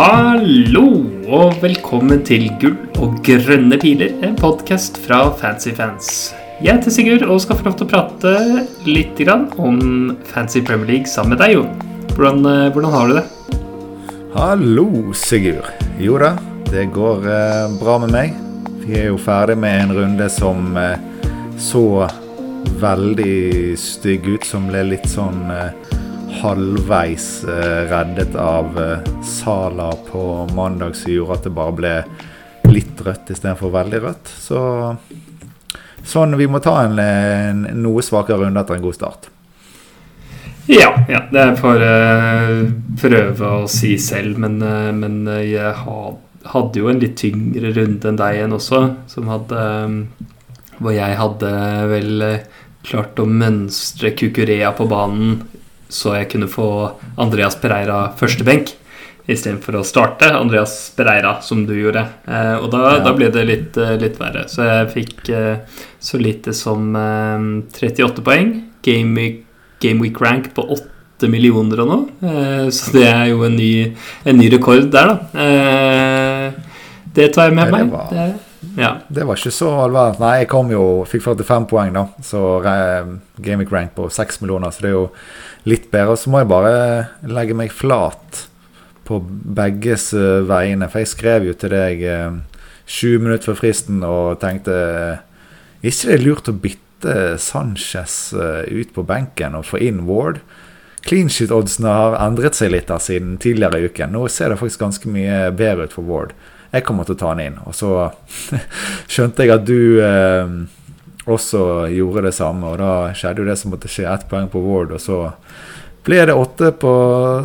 Hallo og velkommen til Gull og grønne piler, en podkast fra Fancy Fans. Jeg heter Sigurd og skal få lov til å prate litt om Fancy Premier League sammen med deg, Jo. Hvordan, eh, hvordan har du det? Hallo, Sigurd. Jo da, det går eh, bra med meg. Vi er jo ferdig med en runde som eh, så veldig stygg ut, som ble litt sånn halvveis eh, reddet av eh, Sala på mandag, som gjorde at det bare ble litt rødt istedenfor veldig rødt. Så sånn, vi må ta en, en noe svakere runde etter en god start. Ja, ja det får jeg prøve å si selv, men, uh, men jeg hadde jo en litt tyngre runde enn deg igjen også, som hadde Hvor jeg hadde vel klart å mønstre Kukurea på banen så jeg kunne få Andreas Pereira første benk istedenfor å starte Andreas Pereira, som du gjorde. Eh, og da, ja. da, ble det litt, eh, litt, verre. Så jeg fikk eh, så lite som eh, 38 poeng. Gameweek Game rank på 8 millioner og noe. Eh, så det er jo en ny, en ny rekord der, da. Eh, det tar jeg med meg. Det, ja. Det var ikke så all. Nei, jeg kom jo, fikk 45 poeng, da. Så uh, Gamic rank på 6 millioner, så det er jo litt bedre. Så må jeg bare legge meg flat på begges uh, vegne. For jeg skrev jo til deg uh, 20 minutter før fristen og tenkte ikke det er lurt å bytte Sanchez uh, ut på benken og få inn Ward? Clean shit-oddsene har endret seg litt der siden tidligere i uken. Nå ser det faktisk ganske mye bedre ut for Ward. Jeg kommer til å ta han inn. Og så skjønte jeg at du eh, også gjorde det samme, og da skjedde jo det som måtte skje. Ett poeng på Ward, og så ble det åtte på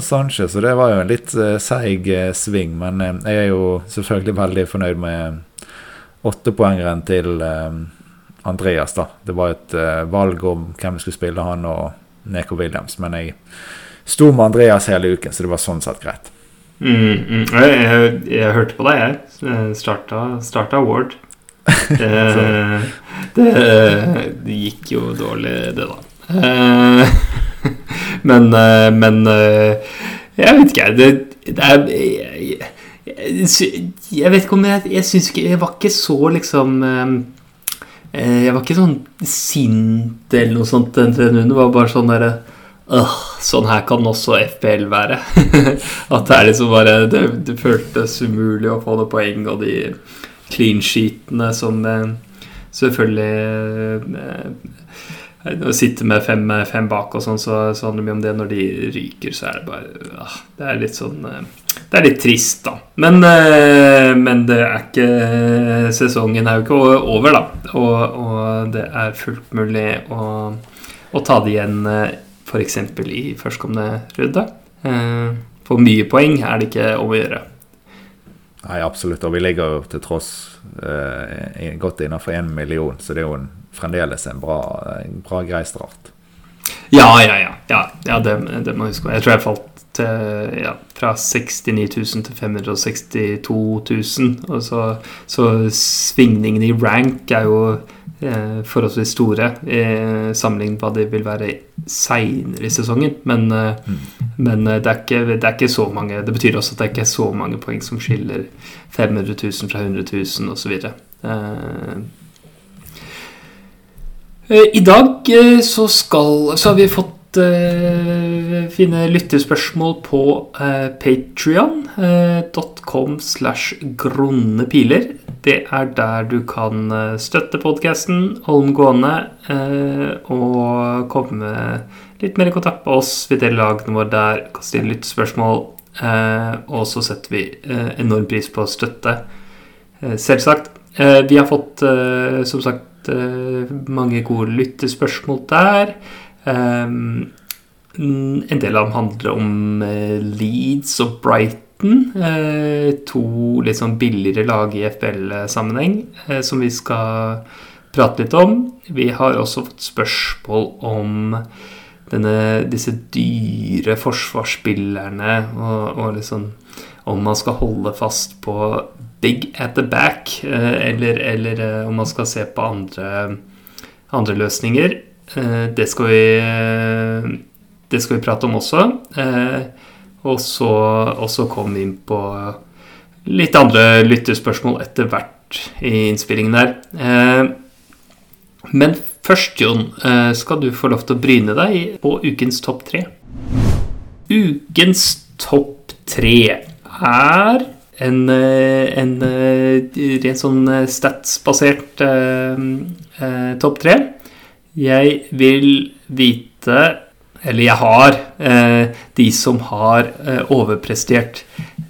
Sanchez, og det var jo en litt eh, seig eh, sving. Men eh, jeg er jo selvfølgelig veldig fornøyd med åttepoengeren til Andreas, da. Det var et valg om hvem vi skulle spille, han og Neko Williams. Men jeg sto med Andreas hele uken, så det var sånn sett greit. Mm, mm. Jeg, jeg, jeg, hørte på deg, jeg. Starta, starta Ward. det, det, det, gikk jo dårlig, det, da. Eh, men, eh, men eh, Jeg vet ikke, det, det er jeg, jeg, vet ikke om jeg Jeg syns ikke Jeg var ikke så liksom Jeg var ikke sånn sint eller noe sånt den runden. Det var bare sånn derre øh, Sånn her kan også FPL være. At det er liksom bare det, det, føltes umulig å få det poeng, og de clean sheetene som eh, selvfølgelig eh, å sitte med fem, fem bak og sånn, så, så, handler det mye om det. Når de ryker, så er det bare ah, Det er litt sånn eh, Det er litt trist, da. Men, men det er ikke Sesongen er jo ikke over, da. Og, og det er fullt mulig å, å ta det igjen f.eks. i førstkommende runde. Eh, for mye poeng er det ikke om å gjøre. Nei, absolutt. Og vi ligger jo til tross eh, godt innenfor én million, så det er jo en, fremdeles en bra, en bra grei start. Ja, ja, ja. ja, ja det, det, må jeg huske. Jeg tror jeg falt til, ja, fra 69 000 til 562 000. Og så, så svingningen i rank er jo forholdsvis store eh, sammenlignet med hva det vil være seinere i sesongen. Men, eh, mm. men eh, det, er ikke, det, er ikke, så mange Det betyr også at det er ikke så mange poeng som skiller 500 000 fra 100 000 osv. Eh, eh, I dag så, skal, så har vi fått finne lyttespørsmål på uh, patrion.com slash grunnepiler. Det er der du kan eh, støtte podkasten, holde eh, og komme litt mer i kontakt med oss. Vi deler lagene våre der, kaster inn lyttespørsmål. Uh, og så setter vi enorm pris på støtte, selvsagt. Vi har fått, som sagt, mange gode lyttespørsmål der. En del av dem handler om Leeds og Brighton. Eh, to litt sånn billigere lag i FBL-sammenheng eh, som vi skal prate litt om. Vi har også fått spørsmål om denne, disse dyre forsvarsspillerne og, og liksom om man skal holde fast på big at the back, eh, eller, eller om man skal se på andre, andre løsninger. Det skal vi det skal vi prate om også. og så, og så kom vi inn på litt andre lyttespørsmål etter hvert i innspillingen der. Eh, men først, Jon, eh, skal du få lov til å bryne deg på ukens topp tre. Ukens topp tre er en, eh, en rent sånn statsbasert topp tre. Jeg vil vite Eller jeg har de som har overprestert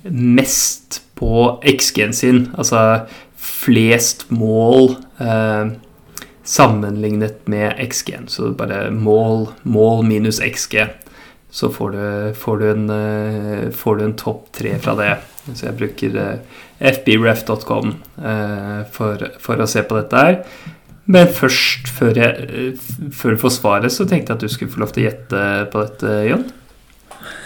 mest på XG-en sin. Altså flest mål eh, sammenlignet med XG-en. Så bare mål, mål minus XG. Så får du, får du en, en topp tre fra det. Så jeg bruker eh, fbref.com for, for, å se på dette her. Men først, før, jeg, før du får svaret, så tenkte jeg at du skulle få lov til å gjette på dette, Jon.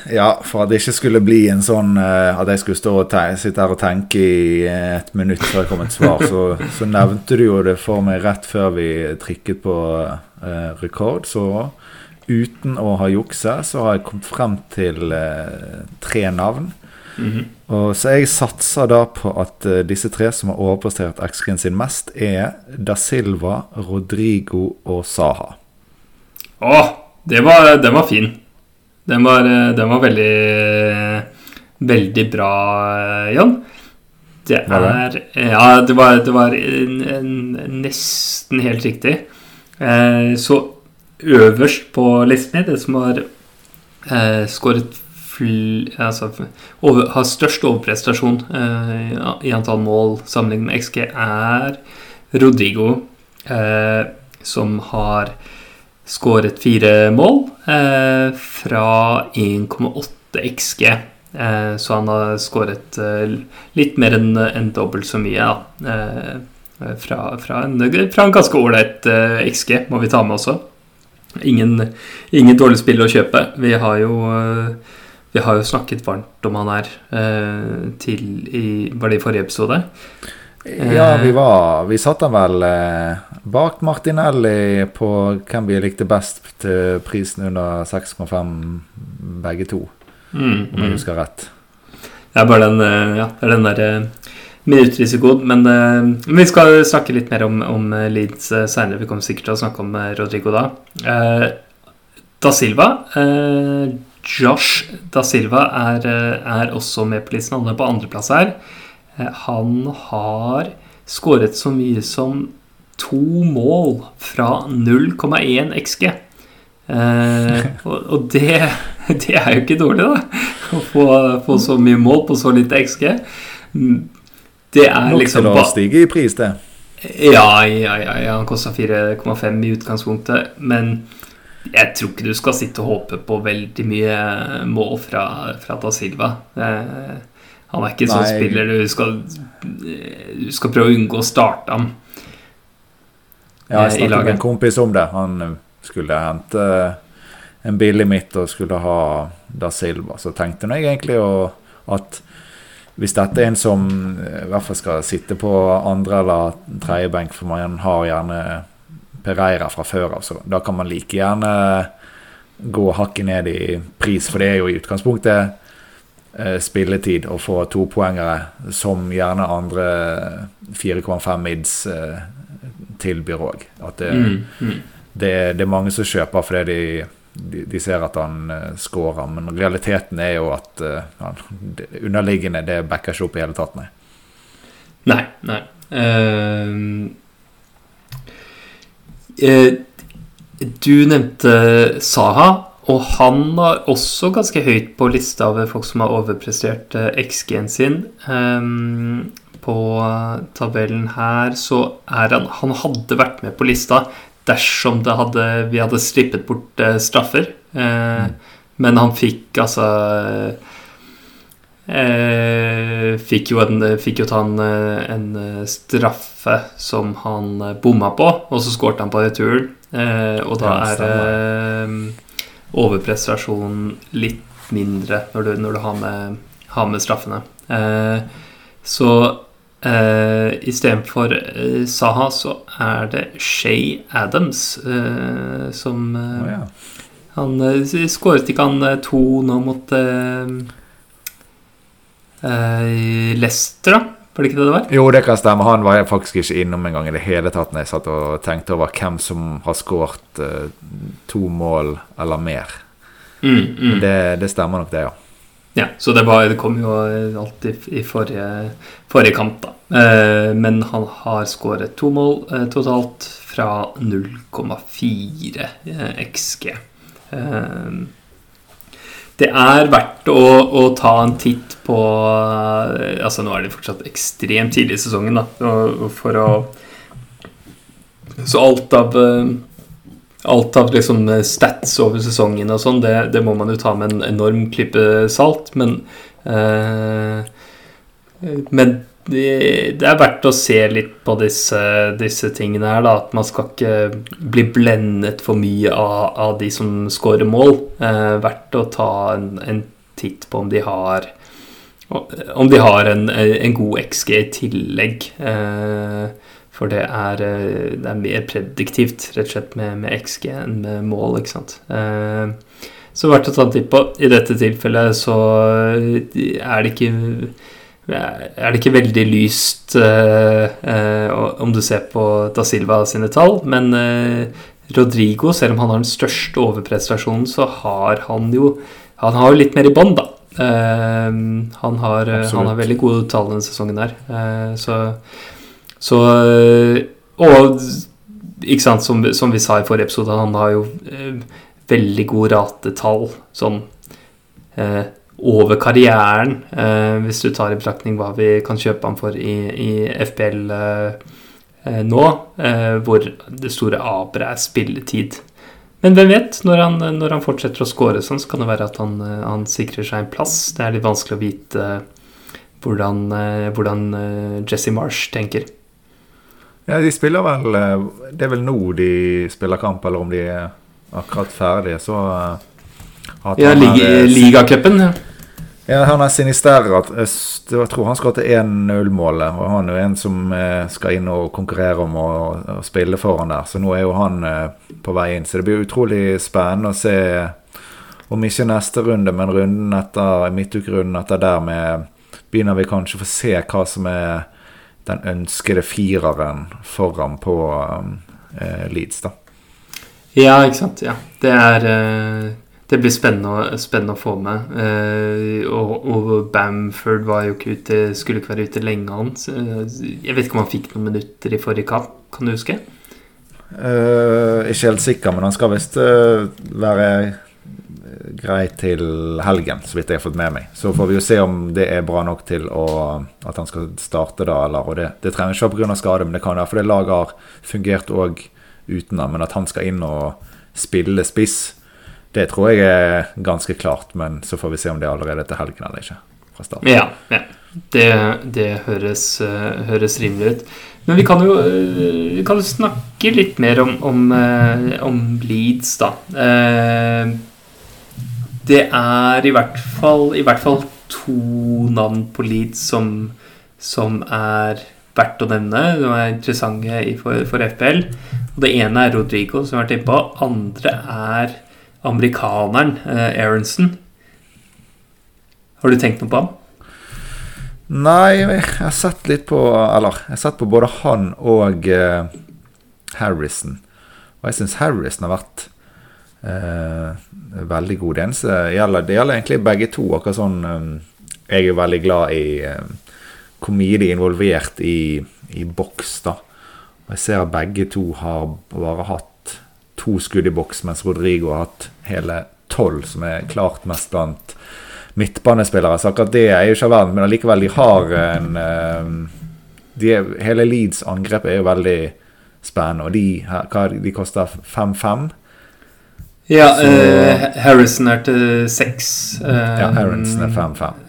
Ja, for at det ikke skulle bli en sånn uh, at jeg skulle stå og sitte her og tenke i et minutt før det kom et svar, så, så, nevnte du jo det for meg rett før vi trykket på uh, rekord. Så uten å ha jukse, så har jeg kommet frem til uh, tre navn. Mm -hmm. Og Så jeg satser da på at disse tre som har overprestert XG-en sin mest, er Da Silva, Rodrigo og Saha. Å, det var, det var fin. Den var, eh, den var veldig Veldig bra, Jan. Det er Ja, det var, det var nesten helt riktig. Eh, så øverst på listen, det som har skåret altså, over, har størst overprestasjon i antall mål sammenlignet med XG, er Rodrigo, som har skåret fire mål eh, fra 1,8 XG. Eh, så han har skåret eh, litt mer enn en dobbelt så mye. Da. Eh, fra, fra, en, fra, en, ganske ålreit eh, XG, må vi ta med også. Ingen, ingen dårlig spill å kjøpe. Vi har jo eh, vi har jo snakket varmt om han her til i, Var det i forrige episode? Ja, vi var Vi satt han vel eh, bak Martinelli på hvem vi likte best til prisen under 6,5 begge to. Mm, om jeg mm. husker rett. Det er bare den, eh, ja, den der eh, minuttrisikoen. Men, men, vi skal snakke litt mer om, om Leeds seinere. Vi kommer sikkert til å snakke om Rodrigo da. da Silva Josh da Silva er, er også med på listen. Han er på andreplass her. Eh, han har skåret så mye som to mål fra 0,1 XG. Eh, og, og det, det, er jo ikke dårlig, da. Å få, få, så mye mål på så lite XG. Det er Nok liksom til å stige i pris, det. Ja, ja, ja, ja. han kosta 4,5 i utgangspunktet. Men jeg tror ikke du skal sitte og håpe på veldig mye mål fra, fra Da Silva. Eh, han er ikke en sånn spiller du skal, du skal prøve å unngå å starte ham. Ja, jeg eh, snakket med en kompis om det. Han skulle hente en billig midt og skulle ha Da Silva. Så tenkte jeg egentlig at hvis dette er en som i hvert fall skal sitte på andre eller tredje benk, for man har gjerne Pereira fra før av, så da kan man like gjerne gå hakket ned i pris, for det er jo i utgangspunktet Eh, spilletid og få topoengere, som gjerne andre 4,5 mids eh, tilbyr òg. At det, mm, mm. Det, det, er mange som kjøper fordi de, de, de ser at han scorer, men realiteten er jo at ja, underliggende det backer ikke opp i hele tatt, nei. Nei. nei. Uh, du nevnte Saha. Og han var også ganske høyt på lista over folk som har overprestert eh, XG-en sin. Um, på tabellen her så er han Han hadde vært med på lista dersom hadde, vi hadde strippet bort straffer. Mm. Men han fikk altså fikk, jo en, fikk jo ta en, en, straffe som han bomma på, og så skårte han på returen. og da er eh, overprestasjon litt mindre når du, når du har, med, har, med, straffene. Eh, så eh, istedenfor eh, Saha så er det Shay Adams eh, som eh, oh, ja. Han eh, skåret ikke han eh, to nå mot i Leicester, da? Var det ikke det det var? Jo, det kan stemme. Han var jeg faktisk ikke innom en gang i det hele tatt når jeg satt og tenkte over hvem som har skåret uh, to mål eller mer. Mm, mm. Det, det, stemmer nok, det, ja. Ja, så det, var, det kom jo alltid i forrige, forrige kamp, da. Uh, men han har skåret to mål uh, totalt fra 0,4 XG. Uh, det er verdt å, å, ta en titt på Altså Nå er det fortsatt ekstremt tidlig i sesongen, da. For å Så alt av Alt av liksom stats over sesongen og sånn, det, det, må man jo ta med en enorm klype salt. Men eh, Men det, det, er verdt å se litt på disse, disse, tingene her. da, At man skal ikke bli blendet for mye av, av de som scorer mål. Eh, verdt å ta en, en, titt på om de har om de har en, en god XG i tillegg. Eh, for det er, eh, det er, mer prediktivt, rett og slett, med, med XG enn med mål. ikke sant? Eh, så verdt å ta en titt på. I dette tilfellet så er det ikke er det ikke veldig lyst uh, uh, om du ser på Da Silva sine tall, men uh, Rodrigo, selv om han har den største overprestasjonen, så har han jo Han har jo litt mer i bånn, da. Han har, han, har, veldig gode tall denne sesongen her. så, så Og ikke sant, som, som, vi sa i forrige episode, han har jo veldig gode ratetall sånn over karrieren, eh, hvis du tar i betraktning hva vi kan kjøpe ham for i, i FPL eh, eh, nå, eh, hvor det store aberet er spilletid. Men hvem vet? Når han, når han fortsetter å score sånn, så kan det være at han, han, sikrer seg en plass. Det er litt vanskelig å vite hvordan, hvordan Jesse Marsh tenker. Ja, de spiller vel Det er vel nå de spiller kamp, eller om de er akkurat ferdige, så Ja, ligacupen. Ja. Ja, han er sinister. Jeg tror han til 1-0-målet. Og han er jo en som eh, skal inn og konkurrere om å, spille foran der. Så nå er jo han eh, på vei inn. Så det blir utrolig spennende å se om ikke neste runde, men runden etter midtukerunden etter der med Begynner vi kanskje å få se hva som er den ønskede fireren foran på eh, Leeds, da. Ja, ikke sant. Ja. Det er eh det blir spennende, spennende, å få med. Eh, og, og, Bamford var jo ikke ute, skulle ikke være ute lenge, han. Jeg vet ikke om han fikk noen minutter i forrige kamp, kan du huske? Uh, ikke helt sikker, men han skal visst uh, være grei til helgen, så vidt jeg har fått med meg. Så får vi jo se om det er bra nok til å, at han skal starte da, eller det, det trenger ikke være pga. skade, men det kan være fordi laget har fungert òg uten ham. Men at han skal inn og spille spiss det tror jeg er ganske klart, men så får vi se om det er allerede til helgen eller ikke. fra starten. Ja, ja. Det, det høres, uh, høres, rimelig ut. Men vi kan jo uh, vi kan snakke litt mer om, om, uh, om Leeds, da. det er i hvert fall, i hvert fall to navn på Leeds som, som er verdt å nevne. De er interessante for, for FPL. Og det ene er Rodrigo, som vi har vært inne på. Andre er amerikaneren eh, Aronson. Har du tenkt noe på ham? Nei, jeg har sett litt på Eller, jeg har sett på både han og eh, Harrison. Og jeg syns Harrison har vært eh, veldig god. Det eneste gjelder, det gjelder egentlig begge to. Akkurat sånn um, Jeg er veldig glad i eh, hvor er involvert i, i boks, da. Og jeg ser at begge to har bare hatt to skudd i boks, mens Rodrigo har hatt hele tolv, som er klart mest blant midtbanespillere. Så akkurat det er jo ikke av verden, men allikevel, de har en eh, de Hele Leeds angrep er jo veldig spennende, og de, hva, de koster 5-5. Ja, uh, Harrison er til 6. Uh, ja, Harrison er 5-5.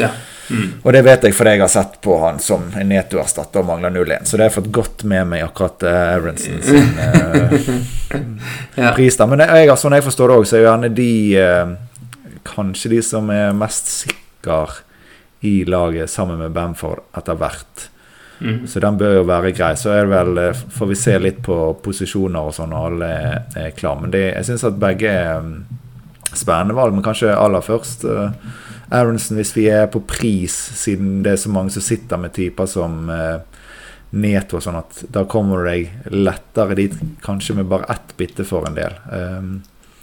Ja. Mm. Og det vet jeg fordi jeg har sett på han som en Neto-erstatter og mangler 0-1. Så det har jeg fått godt med meg, akkurat uh, Aronsen sin uh, ja. pris der. Men jeg, sånn jeg forstår det òg, så er jo gjerne de uh, kanskje de som er mest sikre i laget sammen med Bamford etter hvert. Mm. Så den bør jo være grei. Så er det vel, får vi se litt på posisjoner og sånn når alle er, er klar. Men det, jeg syns at begge er spennende valg. Men kanskje aller først uh, Aronsen, hvis vi er på pris, siden det er så mange som sitter med typer som uh, Neto og sånn, at da kommer du deg lettere dit, kanskje med bare ett bytte for en del. Um,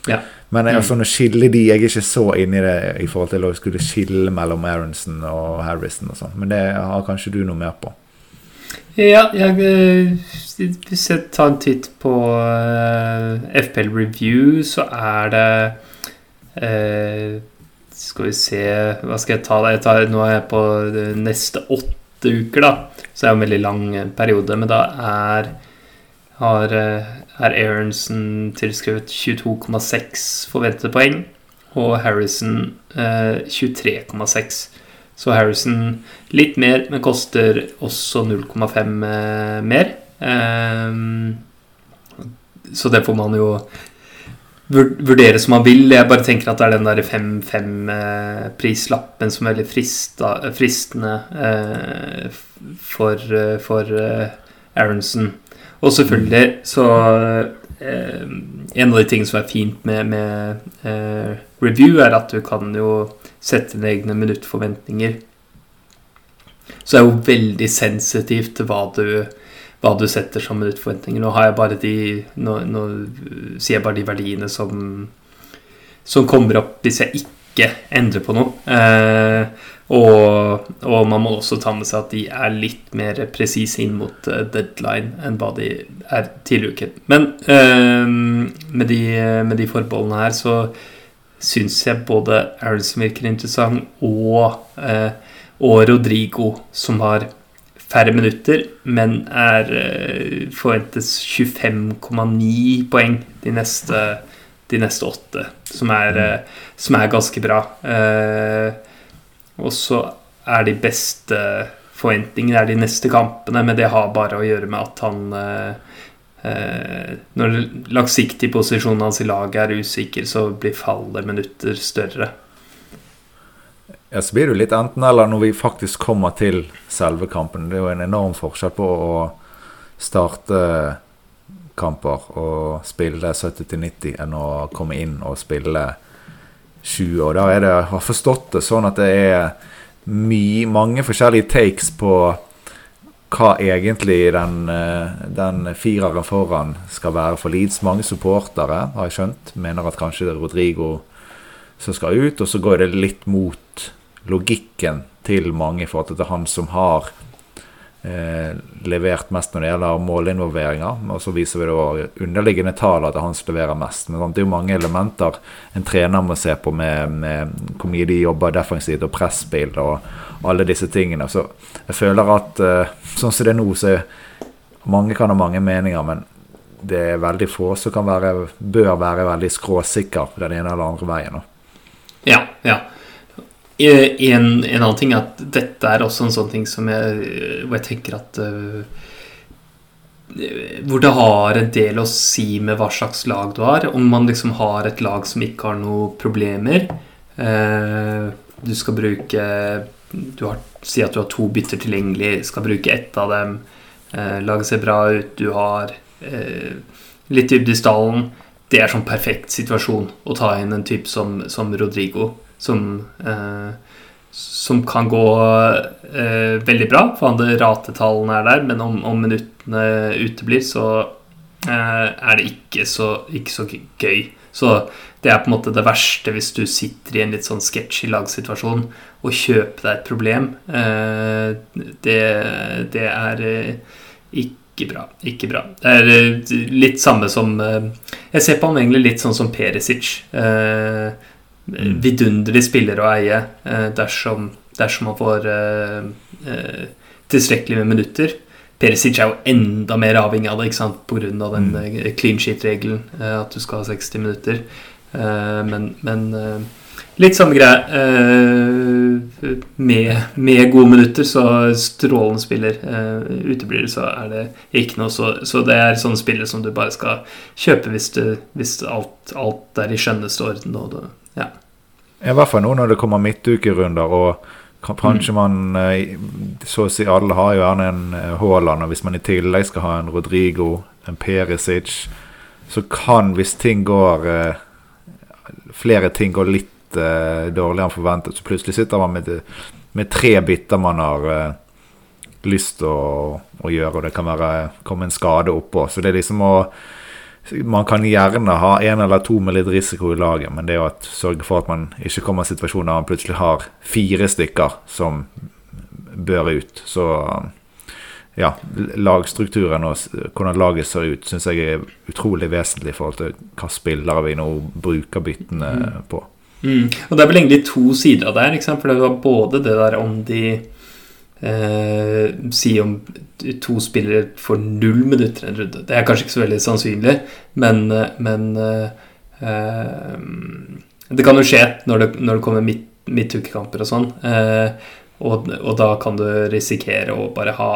ja. Men jeg, sånn, å skille de, jeg er ikke så inni i det i forhold til å skulle skille mellom Aronsen og Harrison og sånn. Men det har kanskje du noe mer på. Ja, jeg, eh, hvis jeg tar en titt på uh, eh, FPL Review, så er det uh, Skal vi se Hva skal jeg ta? Jeg tar, nå er jeg på neste åtte uker, da. Så det er en veldig lang periode. Men da er har, er Aronsen tilskrevet 22,6 forventede poeng. Og Harrison eh, 23,6. Så Harrison litt mer, men koster også 0,5 eh, mer. Eh, så det får man jo vurdere som man vil. Jeg bare tenker at det er den der 5-5-prislappen eh, som er veldig frista, fristende eh, for, eh, for eh, Aronsen. Og selvfølgelig så En av de tingene som er fint med, med review, er at du kan jo sette dine egne minuttforventninger. Så det er jo veldig sensitivt hva du, hva du setter som utfordringer. Nå har jeg bare de Nå, nå sier jeg bare de verdiene som, som kommer opp hvis jeg ikke endrer på noe. Eh, og, og, man må også ta med seg at de er litt mer presise inn mot eh, deadline enn hva de er tidligere uken. Men eh, med, de, med de forbeholdene her så syns jeg både Aronson virker interessant, og, eh, og, Rodrigo, som har færre minutter, men er eh, forventes 25,9 poeng de neste, de neste åtte, som er, eh, som er, ganske bra. og så er de beste forventningene er de neste kampene, men det har bare å gjøre med at han Eh, når langsiktig posisjonen hans i laget er usikker, så blir fallet minutter større. Ja, så blir det jo litt enten-eller når vi faktisk kommer til selve kampen. Det er jo en enorm forskjell på å starte kamper og spille 70-90 enn å komme inn og spille 20. Og da er det, jeg har forstått det sånn at det er my, mange forskjellige takes på hva egentlig den, eh, den fireren foran skal være for Leeds. Mange supportere, har jeg skjønt, mener at kanskje det er Rodrigo som skal ut. Og så går det litt mot logikken til mange i forhold til han som har eh, levert mest når det gjelder målinvolveringer. Og så viser vi da underliggende tall at det er han som leverer mest. Men det er jo mange elementer en trener må se på med, med hvor mye de jobber defensivt og pressbil og alle disse tingene. Så jeg føler at eh, sånn som det er nå, så mange kan ha mange meninger, men det er veldig få som kan være, bør være veldig skråsikker den ene eller andre veien. Ja, ja. En, en, annen ting er at dette er også en sånn ting som jeg, hvor jeg tenker at uh, Hvor det har en del å si med hva slags lag du har. Om man liksom har et lag som ikke har noen problemer. Uh, du skal bruke du har, Si at du har to bytter tilgjengelig, skal bruke ett av dem. Uh, laget ser bra ut, du har litt dybde i stallen. Det er sånn perfekt situasjon å ta inn en type som, som Rodrigo som, eh, som kan gå eh, veldig bra, for han, det ratetallene er der, men om, om minuttene uteblir, så eh, er det ikke så, ikke så, gøy. Så det er på en måte det verste hvis du sitter i en litt sånn sketchy lagsituasjon og kjøper deg et problem. Eh, det, det, er eh, ikke bra. Ikke bra. Det er eh, litt samme som Jeg ser på ham egentlig litt sånn som Perisic. Eh, mm. vidunderlig spiller å eie eh, dersom, dersom man får eh, eh, tilstrekkelig med minutter. Perisic er jo enda mer avhengig av det ikke sant? pga. den mm. clean sheet-regelen. At du skal ha 60 minutter. Men, men litt samme greie. Med, med, gode minutter, så strålende spiller. Uteblir det, så er det ikke noe. Så, så det er sånne spillere som du bare skal kjøpe hvis, du, hvis alt, alt er i skjønneste orden. Og ja. I hvert fall nå når det kommer midtukerunder, og kanskje mm. man eh, Så å si alle har jo gjerne en eh, Haaland, og hvis man i tillegg skal ha en Rodrigo, en Perisic, så kan, hvis ting går eh, flere ting går litt uh, dårligere enn forventet, så plutselig sitter man med, med tre bytter man har uh, lyst til å, å, gjøre, og det kan være, komme en skade oppå. Så det er liksom å man kan gjerne ha én eller to med litt risiko i laget, men det er å sørge for at man ikke kommer i situasjoner der man plutselig har fire stykker som bør ut. Så ja, lagstrukturen og hvordan laget ser ut, syns jeg er utrolig vesentlig i forhold til hva spillere vi nå bruker byttene mm. på. Mm. Og det er vel egentlig to sider av det her. For det var både det der om de eh, sier om to spillere får null minutter en runde. Det er kanskje ikke så veldig sannsynlig, men, men eh, Det kan jo skje når det, når det kommer midtukekamper og sånn. Eh, og, og, da kan du risikere å bare ha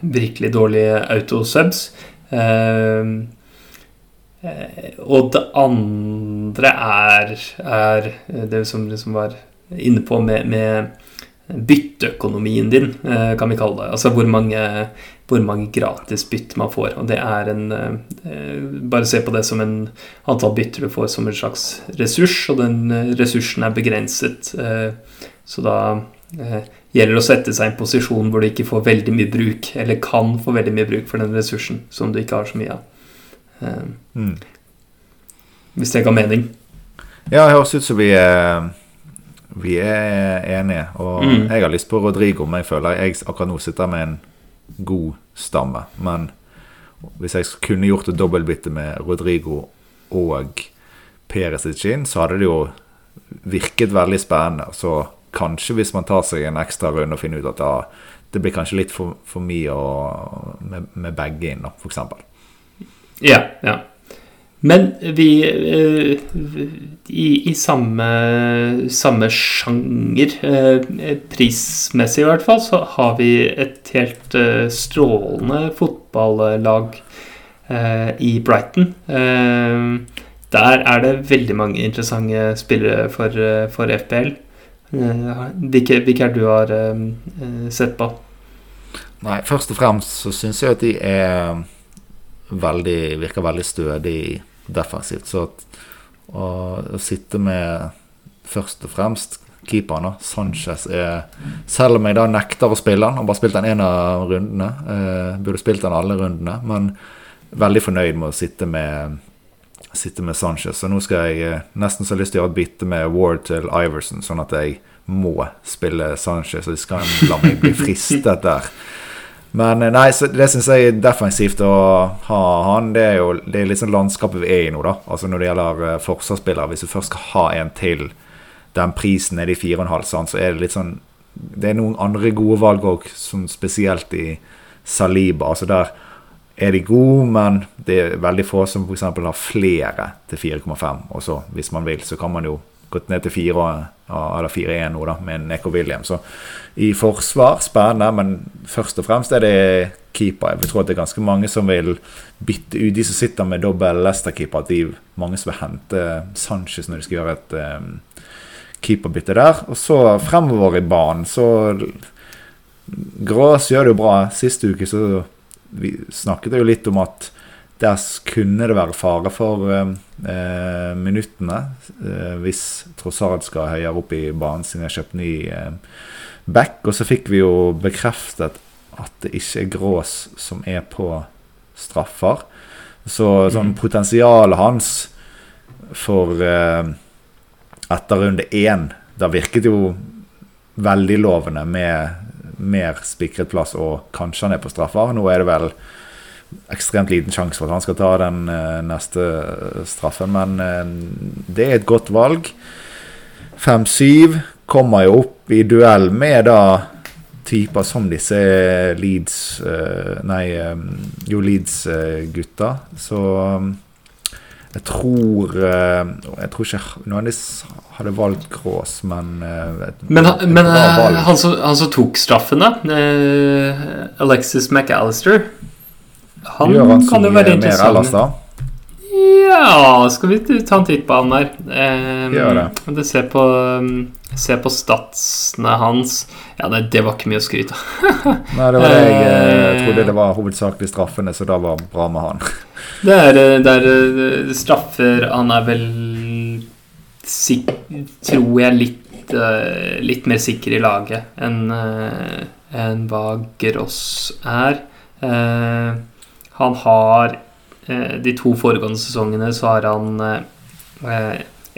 virkelig dårlige autosubs. Eh, eh, og det andre er, er det som liksom var inne på med, med bytteøkonomien din, eh, kan vi kalle det. Altså hvor mange, hvor mange gratis bytt man får. Og det er en eh, Bare se på det som en antall bytter du får som en slags ressurs, og den ressursen er begrenset. Så da gjelder det å sette seg i en posisjon hvor du ikke får veldig mye bruk, eller kan få veldig mye bruk for den ressursen som du ikke har så mye av. Uh, mm. Hvis det ga mening. Ja, det høres ut som vi er, vi er enige. Og mm. jeg har lyst på Rodrigo, men jeg føler jeg akkurat nå sitter med en god stamme. Men hvis jeg kunne gjort et dobbeltbytte med Rodrigo og Perisic inn, så hadde det jo virket veldig spennende. Så kanskje hvis man tar seg en ekstra runde og finner ut at ja, det blir kanskje litt for, for mye å, med, med begge inn, f.eks. Ja, ja. Men vi uh, i, i, samme, samme sjanger, uh, prismessig i hvert fall, så har vi et helt uh, strålende fotballag i Brighton. der er det veldig mange interessante spillere for, for FPL. Hvilke, hvilke, det du har sett på? Nei, først og fremst så syns jeg at de er veldig Virker veldig stødig defensivt. Så at, å, å sitte med først og fremst keeperen, Sanchez, er Selv om jeg da nekter å spille han, han bare spilt den ene av rundene, eh, burde spilt han alle rundene, men veldig fornøyd med å sitte med sitte med Sanchez. Så nå skal jeg eh, nesten så lyst til å gjøre et bytte med Ward til Iverson, sånn at jeg må spille Sanchez, og de skal la meg bli fristet der. Men eh, nei, det syns jeg er defensivt å ha han. Det er jo det er sånn landskapet vi er i nå, da. Altså Når det gjelder uh, forsvarsspillere. Hvis du først skal ha en til den prisen nede i 4,5, sånn, så er det litt sånn Det er noen andre gode valg òg, spesielt i Saliba. Altså der er de gode, men det er veldig få som f.eks. har flere til 4,5. Og så, hvis man vil, så kan man jo gå ned til 4 eller 4-1 nå, da, med Neko William. Så i forsvar, spennende, men først og fremst er det keeper. Jeg tror at det er ganske mange som vil bytte ut de som sitter med dobbel Leicester-keeper. At de mange som vil hente Sanchez når de skal gjøre et um, keeperbytte der. Og så fremover i banen, så Grås gjør det jo bra. Siste uke så vi snakket jo litt om at der kunne det være fare for eh, eh, minuttene eh, hvis Trossard skal høyere opp i banen siden jeg har kjøpt ny eh, back. Og så fikk vi jo bekreftet at det ikke er Grås som er på straffer. Så sånn mm. potensialet hans for eh, etter runde én Da virket jo veldig lovende med mer spikret plass, og kanskje han er på straffer. Nå er det vel ekstremt liten sjanse for at han skal ta den uh, neste straffen, men uh, det er et godt valg. 5-7 kommer jo opp i duell med da typer som disse Leeds Nei, jo Leeds-gutta. Så jeg tror Jeg tror ikke disse hadde valgt Grås, men eh, et, Men, et men eh, han, som, han, som, tok straffen, da, eh, Alexis McAllister Han, han kan jo være interessant. Ellers, da? Ja Skal vi ta en titt på han der? Eh, Gjør det. Se på, se på statsene hans. Ja, det, det, var ikke mye å skryte av. Nei, det var det jeg, jeg trodde det var hovedsakelig straffene, så da var bra med han. det er, det er straffer Han er vel sik tror jeg litt, litt mer sikker i laget enn enn hva Gross er. Uh, han har De to foregående sesongene så har han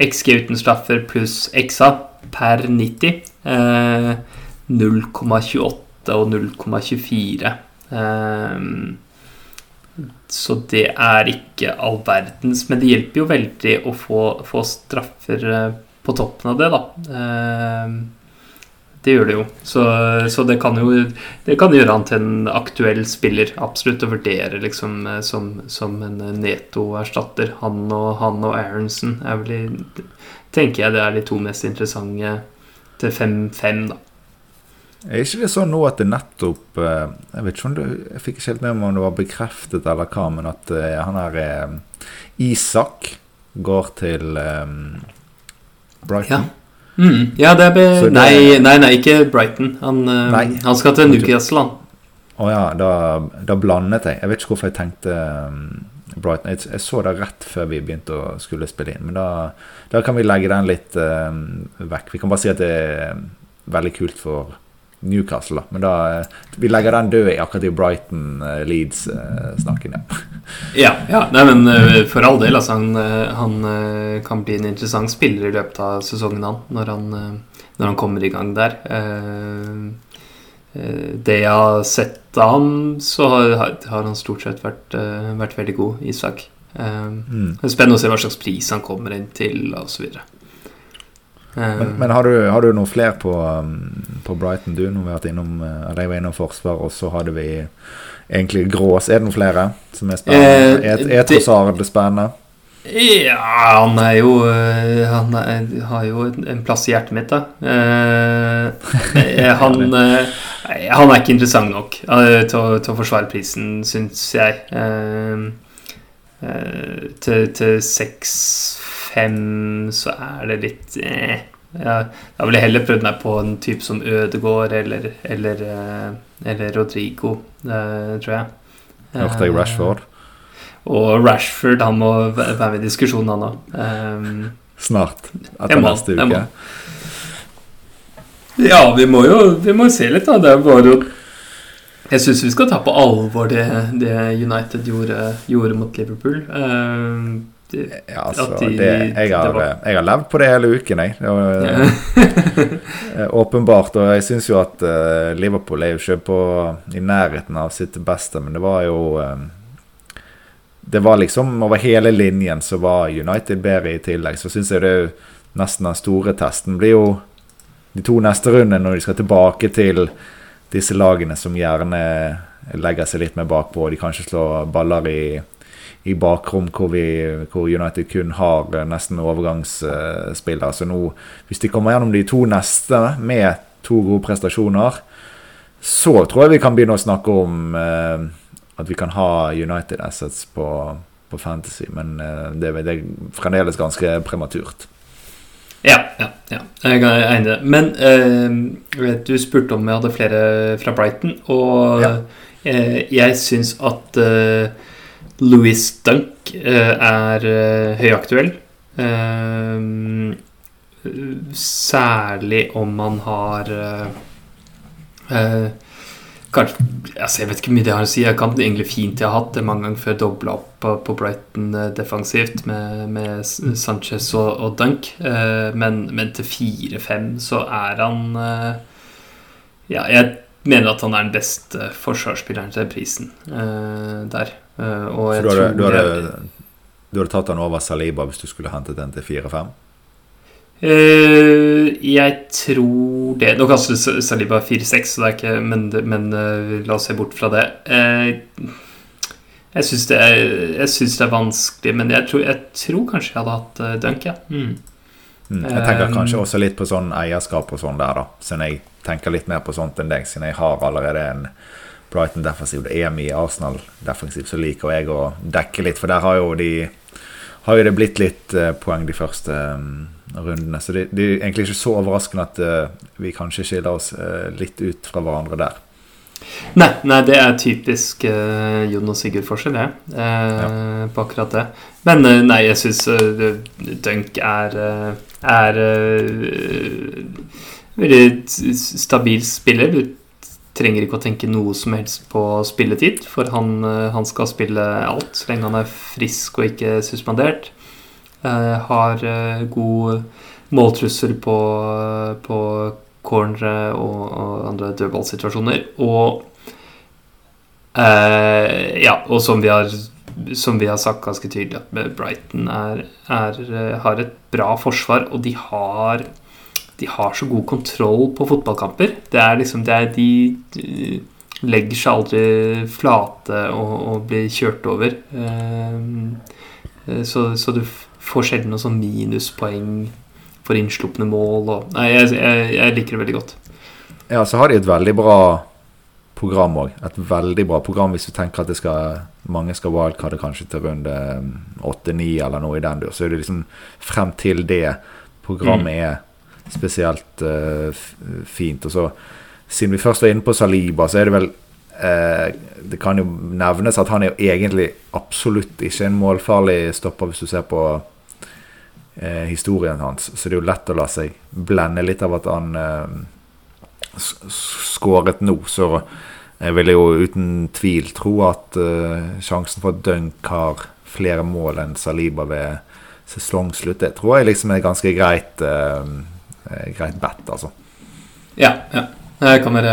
XG uten straffer pluss XA per 90. 0,28 og 0,24. Så det er ikke all verdens. Men det hjelper jo veldig å få, få straffer eh, på toppen av det, da. Eh, det gjør det jo. Så, så, det kan jo det kan gjøre han til en aktuell spiller. Absolutt å vurdere liksom eh, som, som en Neto-erstatter. Han og, han og Aronsen er vel Tenker jeg det er de to mest interessante til 5-5, da. Er ikke det sånn nå at det nettopp eh, Jeg vet ikke om du, jeg fikk ikke helt med meg om det var bekreftet eller hva, men at han her Isak går til um, Brighton? Ja. Mm, ja, det er be... det... Nei, nei, nei, ikke Brighton. Han, uh, han skal til Newcastle, han. Å oh, ja, da, da, blandet jeg. Jeg vet ikke hvorfor jeg tenkte um, Brighton. Jeg, jeg, så det rett før vi begynte å skulle spille inn, men da, da kan vi legge den litt uh, vekk. Vi kan bare si at det er veldig kult for Newcastle, da. Men da, eh, vi legger den død i akkurat i Brighton-Leeds-snakken. Uh, ja. Ja, Nei, men eh, for all del. Altså, han, han, kan bli en interessant spiller i løpet av sesongen, han, når han, når han kommer i gang der. Det jeg har sett av ham, så har, har han stort sett vært, vært veldig god, Isak. Mm. Det spennende å se hva slags pris han kommer inn til, osv. Men, eh. men har, du, har, du, noen flere på, um, på Brighton, du? Nå har vært innom, eh, var innom forsvar, og så hadde vi egentlig Grås. Er det noen flere som er spennende? Eh, er, Trossard spennende? Ja, han er jo Han er, har jo en plass i hjertet mitt, da. Eh, han, eh, han er ikke interessant nok eh, til, til, å forsvare prisen, syns jeg. Til, til 6-5 så er det litt eh, ja, Da ville jeg heller prøvd meg på en type som Ødegård eller, eller, eh, eller Rodrigo, eh, tror jeg. Hørte jeg Rashford? Og Rashford, han må være med i diskusjonen, han òg. Um, Snart. Etter neste uke. Ja, vi må jo vi må se litt, da. Det er bare Jeg syns vi skal ta på alvor det, det United gjorde, gjorde, mot Liverpool. Um, ja, altså, de, det, jeg, har, var... jeg, har, levd på det hele uken, jeg. Var, eh, åpenbart. Og jeg syns jo at uh, Liverpool er jo ikke på, i nærheten av sitt beste, men det var jo um, Det var liksom over hele linjen så var United bedre i tillegg. Så syns jeg det er jo nesten den store testen blir jo de to neste rundene når de skal tilbake til disse lagene som gjerne legger seg litt mer bakpå, de kanskje slår baller i i bakrom hvor, vi, hvor United kun har eh, nesten overgangsspillere. Så nå, hvis de kommer gjennom de to neste med to gode prestasjoner, så tror jeg vi kan begynne å snakke om eh, at vi kan ha United Assets på, på Fantasy. Men eh, det, det, er fremdeles ganske prematurt. Ja, ja, ja. jeg er enig. Men eh, du spurte om jeg hadde flere fra Brighton, og ja. eh, jeg syns at eh, Louis Dunk eh, er eh, høyaktuell. Eh, særlig om man har Kanskje, altså jeg vet ikke hvor mye det har å si. Jeg kan egentlig fint jeg har hatt det mange ganger før dobla opp på, på, Brighton defensivt med, med Sanchez og, og Dunk. men, men, til 4-5 så er han Ja, jeg mener at han er den beste forsvarsspilleren til prisen der. Eh, Så du har, du, hadde, tatt han over Saliba hvis du skulle hentet den til 4-5? Uh, eh, jeg tror det Nå kaster Saliba 4-6, men, men uh, la oss se bort fra det. Uh, jeg syns det, det, er vanskelig, men jeg tror, jeg tror kanskje jeg hadde hatt Dunk, ja. Mm. Mm, jeg tenker kanskje også litt på sånn eierskap og sånn der, da. Siden jeg tenker litt mer på sånt enn deg, siden jeg har allerede en Brighton defensiv. Det er mye Arsenal defensiv, så liker jeg å dekke litt. For der har jo, de, har jo det blitt litt uh, poeng de første um, rundene. Så det, det, er egentlig ikke så overraskende at uh, vi kanskje skiller oss uh, litt ut fra hverandre der. Nei, nei det er typisk uh, Jon og Sigurd-forskjell, det. Ja. På akkurat det. Men nei, jeg syns Dunk er er veldig stabil spiller. Du trenger ikke å tenke noe som helst på spilletid, for han, han skal spille alt så lenge han er frisk og ikke suspendert. Uh, har god måltrussel på, på cornere og, og andre dødballsituasjoner. Og ja, og som vi har som vi har sagt ganske tydelig, at Brighton er, er, eh, har et bra forsvar, og de har, de har så god kontroll på fotballkamper. Det er liksom det er de, de legger seg aldri flate og, og blir kjørt over. Eh, eh, så, så, du får sjelden noe sånn minuspoeng for innslupne mål. Og, nei, jeg, jeg, jeg liker det veldig godt. Ja, så har de et veldig bra program òg. Et veldig bra program hvis du tenker at skal, mange skal wildcarde kanskje til runde um, åtte-ni eller noe i den dur. Så er det liksom frem til det programmet mm. er spesielt uh, fint. Og så, siden vi først var inne på Saliba, så er det vel uh, Det kan jo nevnes at han er jo egentlig absolutt ikke en målfarlig stopper hvis du ser på historien hans. Så det er jo lett å la seg blende litt av at han skåret nå, så jeg vil jo uten tvil tro at eh, sjansen for at Dunk har flere mål enn Saliba ved sesongslutt, det tror jeg liksom er ganske greit, eh, greit bet, altså. Ja, ja. Jeg kan være,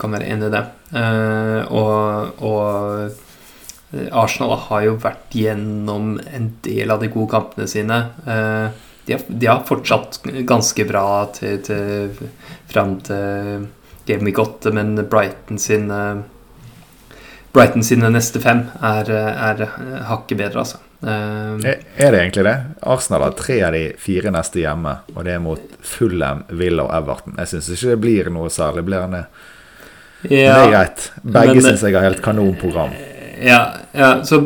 kan være enig i det. Eh, og, og Arsenal har jo vært gjennom en del av de gode kampene sine. Uh, de har, de har fortsatt ganske bra til, til, fram til Game Week 8, men Brighton sin Brighton sine neste fem er, er hakket bedre, altså. Uh, er det egentlig det? Arsenal har tre av de fire neste hjemme, og det er mot Fulham, Villa og Everton. Jeg syns ikke det blir noe særlig blir det. Ja, det er greit. Begge syns jeg har helt kanonprogram. Ja, ja, så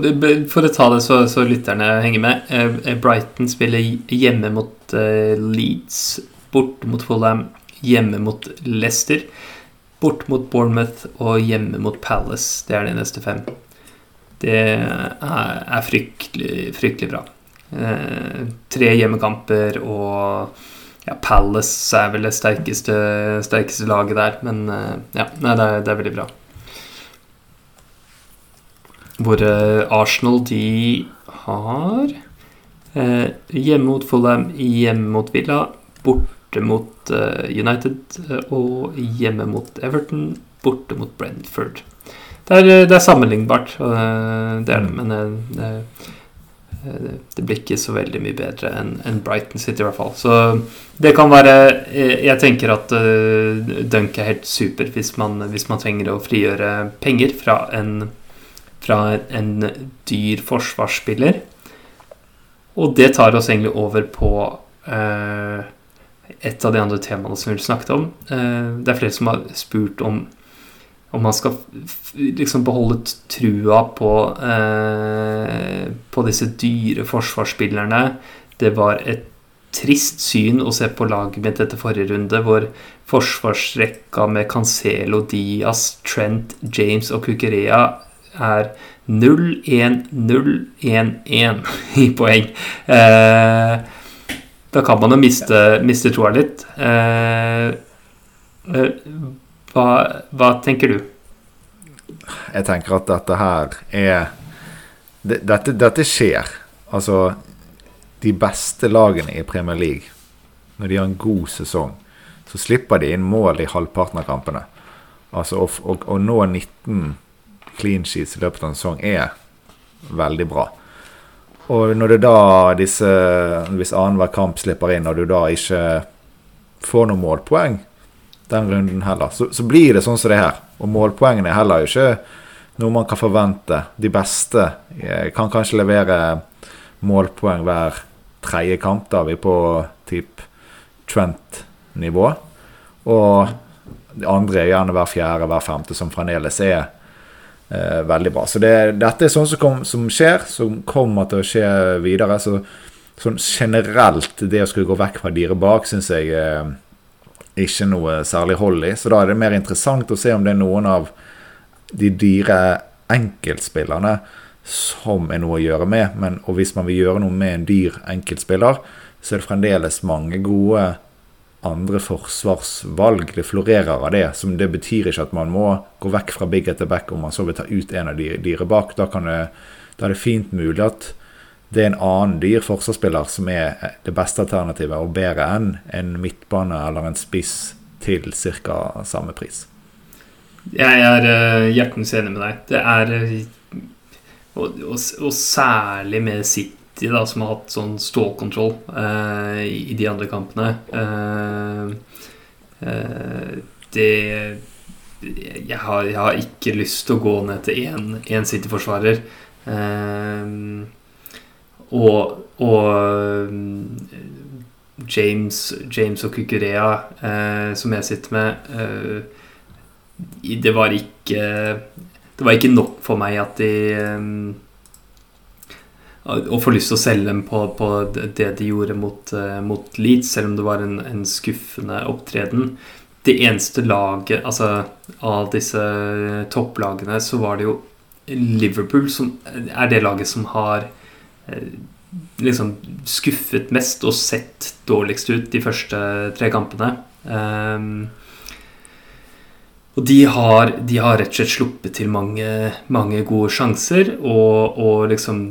for å ta det så, så lytterne henger med. Eh, Brighton spiller hjemme mot uh, Leeds, borte mot Fulham, hjemme mot Leicester, bort mot Bournemouth og hjemme mot Palace. Det er de neste fem. Det er, fryktelig, fryktelig bra. Tre hjemmekamper og ja, Palace er vel det sterkeste, sterkeste laget der, men ja, nei, det, er, det er veldig bra. Hvor eh, Arsenal de har eh, hjemme mot Fulham, hjemme mot Villa, borte mot eh, United og hjemme mot Everton, borte mot Brentford. Det er, det er sammenlignbart, det er det, men det, det blir ikke så veldig mye bedre enn Brighton City, i hvert fall. Så det kan være Jeg tenker at Dunk er helt super hvis man, hvis man trenger å frigjøre penger fra en fra en dyr forsvarsspiller. Og det tar oss egentlig over på eh, et av de andre temaene som vi snakket om. Eh, det er flere som har spurt om om man skal liksom beholde trua på, eh, på disse dyre forsvarsspillerne. Det var et trist syn å se på laget mitt etter forrige runde, hvor forsvarsrekka med Cancelo, Diaz, Trent, James og Kukurea er 0-1-0-1-1 i poeng. Eh, da kan man jo miste, miste troa litt. Eh, eh, hva, hva, tenker du? Jeg tenker at dette her er dette, dette skjer. Altså De beste lagene i Premier League, når de har en god sesong, så slipper de inn mål i halvparten av kampene. Altså å nå 19 clean sheets i løpet av en sesong er veldig bra. Og når det da disse Hvis annenhver kamp slipper inn, og du da ikke får noen målpoeng den runden heller, så, så blir det sånn som det her. Og målpoengene er heller ikke noe man kan forvente. De beste eh, kan kanskje levere målpoeng hver tredje kamp. Da vi på typ Trent-nivå. Og de andre er gjerne hver fjerde, hver femte, som fremdeles er eh, veldig bra. Så det, dette er sånn som, kom, som, skjer, som kommer til å skje videre. Så sånn generelt, det å skulle gå vekk fra dyret bak, syns jeg eh, ikke noe særlig hold i. Så da er det mer interessant å se om det er noen av de dyre enkeltspillerne som er noe å gjøre med. Men, og hvis man vil gjøre noe med en dyr enkeltspiller, så er det fremdeles mange gode andre forsvarsvalg. Det florerer av det. som Det betyr ikke at man må gå vekk fra big etter back om man så vil ta ut en av de dyre bak. Da, det, da, er det fint mulig at det er en annen dyr forsvarsspiller som er det beste alternativet, og bedre enn en midtbane eller en spiss til ca. samme pris. Jeg er uh, hjertens enig med deg. Det er uh, og, og, og, særlig med City, da, som har hatt sånn stålkontroll eh, i de andre kampene. det jeg har, jeg har, ikke lyst til å gå ned til én City-forsvarer. og, og James, James og Kukurea, som jeg sitter med det var ikke Det var ikke nok for meg at de Å få lyst til å selge dem på, på det de gjorde mot, uh, mot, Leeds, selv om det var en, en skuffende opptreden. Det eneste laget altså, av disse topplagene, så var det jo Liverpool som er det laget som har uh, liksom skuffet mest og sett dårligst ut de første tre kampene. Um, og de har, de har, rett og slett sluppet til mange, mange gode sjanser, og, og, liksom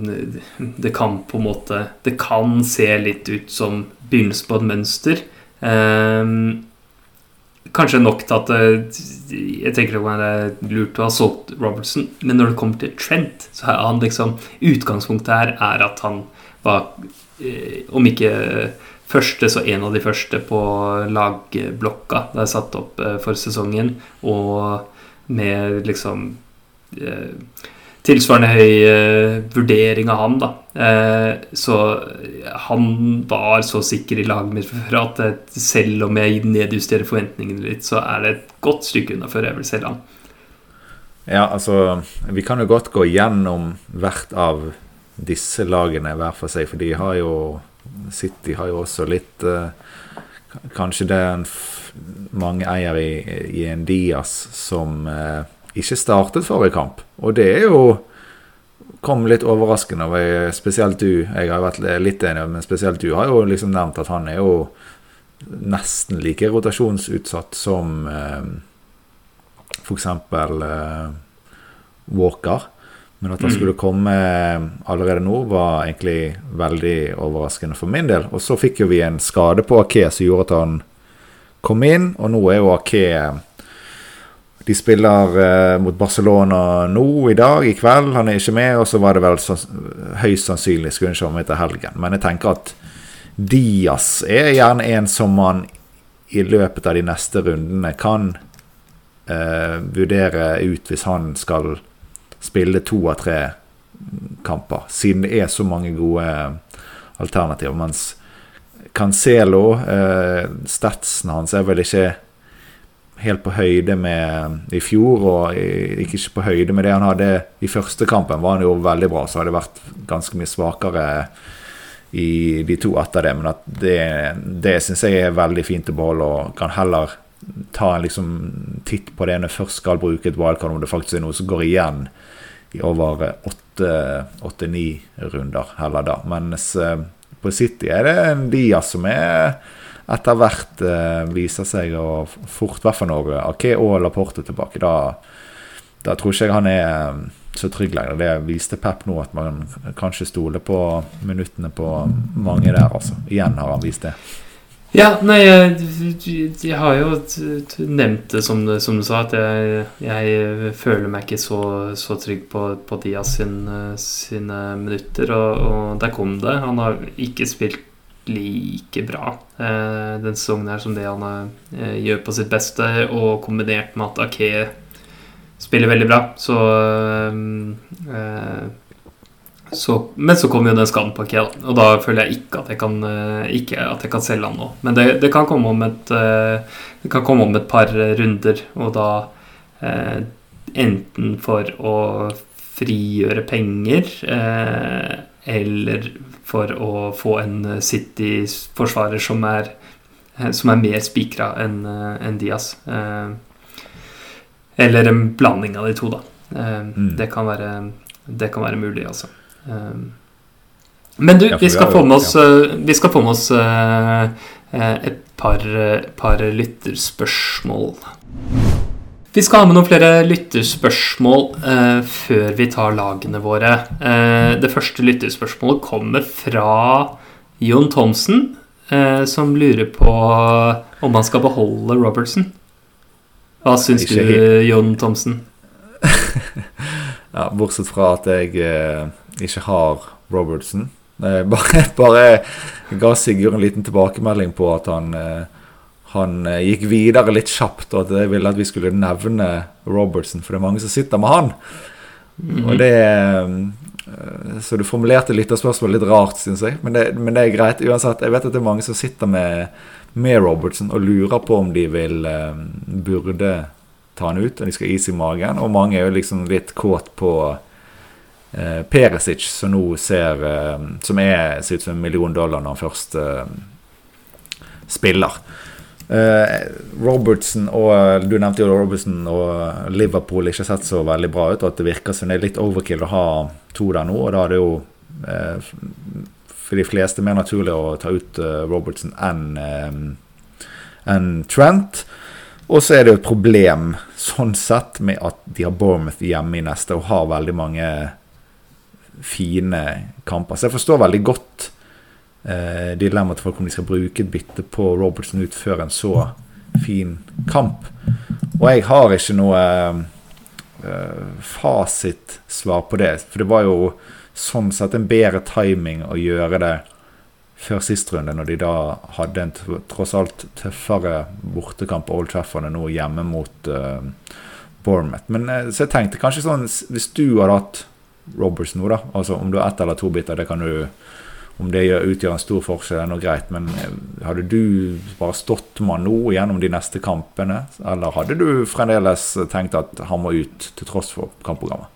Det kan på en måte Det kan se litt ut som begynnelsen på et mønster. Um, kanskje nok til at Jeg tenker det er lurt å ha solgt Robertson, men når det kommer til Trent, så er han liksom Utgangspunktet her er at han var, eh, om ikke første, så en av de første på lagblokka det er satt opp eh, for sesongen, og med liksom eh, tilsvarende høy eh, vurdering av ham, da. Så han var så sikker i laget mitt før at selv om jeg nedjusterer forventningene litt, så er det et godt stykke unna før jeg vil selge ham. Ja, altså Vi kan jo godt gå gjennom hvert av disse lagene hver for seg, for de har jo City har jo også litt uh, Kanskje det er en mange eier i, i, en Dias som uh, ikke startet forrige kamp. Og det er jo kom litt overraskende. Og spesielt du, jeg har vært litt enig, men spesielt du har jo liksom nevnt at han er jo nesten like rotasjonsutsatt som uh, f.eks. Uh, Walker. Men at han skulle komme allerede nå, var egentlig veldig overraskende for min del. Og så fikk jo vi en skade på Ake som gjorde at han kom inn, og nå er jo Ake De spiller eh, mot Barcelona nå i dag, i kveld. Han er ikke med, og så var det vel så, høyst sannsynlig skulle han komme til helgen. Men jeg tenker at Diaz er gjerne en som man i løpet av de neste rundene kan eh, vurdere ut hvis han skal spille to av tre kamper, siden det er så mange gode alternativer. Mens Cancelo, eh, statsen hans er vel ikke helt på høyde med i fjor, og ikke på høyde med det han hadde i første kampen. var han jo veldig bra, så hadde det vært ganske mye svakere i de to etter det. Men det, det syns jeg er veldig fint å beholde, og kan heller ta en liksom titt på det når jeg først skal bruke et wildcard, om det faktisk er noe som går igjen i over åtte-ni runder heller da. Mens eh, på City er det en Diaz som er etter hvert eh, viser seg å fort, være for når Ake og Laporte tilbake. Da, da tror ikke jeg han er eh, så trygg lenger. Det viste Pep nå, at man kanskje stoler på minuttene på mange der, altså. Igjen har han vist det. Ja, nei, jeg, jeg, har jo nevnt det som, som du sa, at jeg, jeg, føler meg ikke så, så trygg på, på Diaz sin, sine minutter, og, og, der kom det. Han har ikke spilt like bra eh, den sesongen her som det han eh, gjør på sitt beste, og kombinert med at Ake spiller veldig bra, så eh, så, men så kommer jo den skaden på Kea, og da føler jeg ikke at jeg kan, eh, at jeg kan selge han nå. Men det, det, kan komme om et, eh, det kan komme om et par runder, og da eh, enten for å frigjøre penger eh, eller for å få en City-forsvarer som eh, som er mer spikra enn en Diaz. Eh, eller en blanding av de to, da. Mm. Det kan være det kan være mulig, altså. Um, men du, vi vi skal få med oss, eh, vi skal få med oss eh, eh, et par, eh, par lytterspørsmål. Vi skal ha med noen flere lytterspørsmål eh, før vi tar lagene våre. Eh, det første lytterspørsmålet kommer fra Jon Thomsen, eh, som lurer på om han skal beholde Robertson. Hva syns du, Jon Thomsen? Ja, bortsett fra at jeg eh, ikke har Robertson. Eh, bare, bare ga Sigurd en liten tilbakemelding på at han, eh, han eh, gikk videre litt kjapt, og at jeg ville at vi skulle nevne Robertson, for det er mange som sitter med han. Og det eh, Så du formulerte lytterspørsmålet litt rart, syns jeg. Men det, men det er greit. Uansett, jeg vet at det er mange som sitter med, med Robertson og lurer på om de vil burde ta han ut, og de skal ha is i magen. Og mange er jo liksom litt kåt på eh, Perisic, som nå ser eh, Som er, ser ut som en million dollar når han først eh, spiller. Eh, Robertson og Du nevnte jo Robertson og Liverpool ikke har sett så veldig bra ut, og at det virker som det er litt overkill å ha to der nå. Og da er det jo eh, for de fleste mer naturlig å ta ut Robertson enn enn Trent. Og så er det jo et problem sånn sett med at de har Bournemouth hjemme i neste og har veldig mange fine kamper. Så jeg forstår veldig godt eh, dilemmaet til folk om de skal bruke et bytte på Robertson ut før en så fin kamp. Og jeg har ikke noe eh, fasitsvar på det. For det var jo sånn sett en bedre timing å gjøre det før sist runde, når de da hadde en tross alt tøffere bortekamp på Old Trafford enn nå hjemme mot eh, Bournemouth. Men eh, så jeg tenkte kanskje sånn Hvis du hadde hatt Robertson nå, da, altså om du har ett eller to biter, det kan du om det utgjør en stor forskjell, er noe greit. Men eh, hadde du bare stått med han nå gjennom de neste kampene? Eller hadde du fremdeles tenkt at han må ut, til tross for kampprogrammet?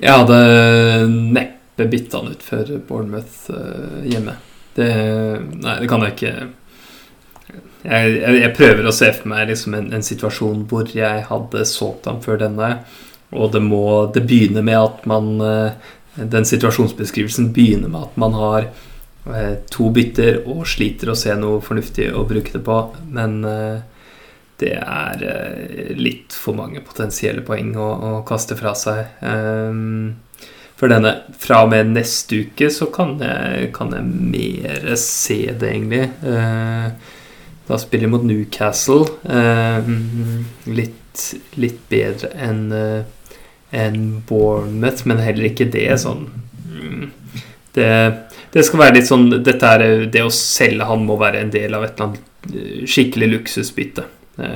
Jeg hadde neppe bytta han ut før Bournemouth eh, hjemme. Det, nei, det kan jeg ikke jeg, jeg, jeg prøver å se for meg liksom en, en situasjon hvor jeg hadde solgt ham før denne, og det må Det begynner med at man eh, Den situasjonsbeskrivelsen begynner med at man har eh, to bytter og sliter å se noe fornuftig å bruke det på, men eh, det er litt for mange potensielle poeng å, å kaste fra seg. Ehm, for denne fra og med neste uke så kan jeg, kan jeg mer se det, egentlig. Da spiller jeg mot Newcastle. Ehm, litt, litt bedre enn enn Bournemouth, men heller ikke det sånn mm, det, det skal være litt sånn Dette er Det å selge han må være en del av et eller annet eh, skikkelig luksusbytte. Det,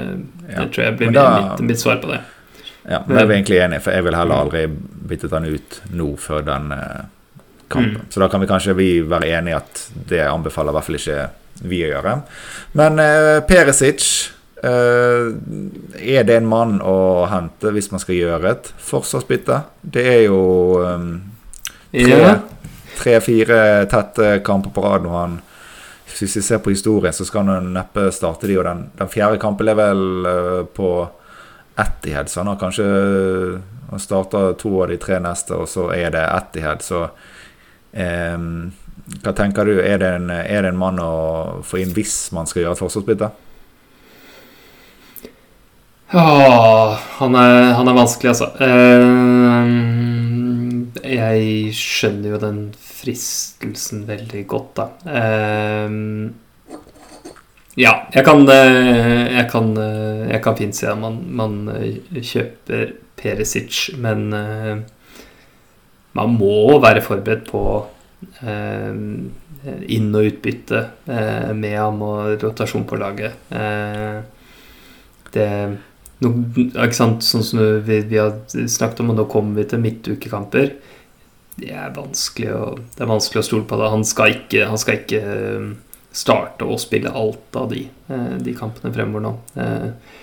Ja. Tror jeg blir da- mitt, mitt svar på det. Ja, men jeg er egentlig enig, for jeg vil heller aldri byttet han ut nå før den eh, kampen. Mm. Så da kan vi kanskje vi være enige at det anbefaler i hvert fall ikke vi å gjøre. Men eh, Perisic eh, Er det en mann å hente hvis man skal gjøre et forsvarsbytte? Det er jo eh, Ja. tre-fire tette kamper på rad nå. Han, hvis vi ser på historien, så skal han neppe starte de. Og den, den fjerde kampen er vel uh, på Etihad, så han har kanskje Han starter to av de tre neste, og så er det Etihad, så um, Hva tenker du? Er det, en, er det en mann å få inn hvis man skal gjøre et forsvarsbytte? Åh, han, er, han er vanskelig, altså. Uh, jeg skjønner jo den fristelsen veldig godt, da. Uh, ja, jeg kan, eh, jeg kan, jeg kan fint se at man, man kjøper Perisic, men man må være forberedt på eh, inn- og utbytte eh, med ham og rotasjon på laget. Eh, det nå, ikke sant, Sånn som vi, vi har snakket om, og nå kommer vi til midtukekamper. Det er vanskelig å, det er vanskelig å stole på det. Han skal ikke, han skal ikke eh, starte å spille alt av de, eh, de kampene fremover nå. Eh,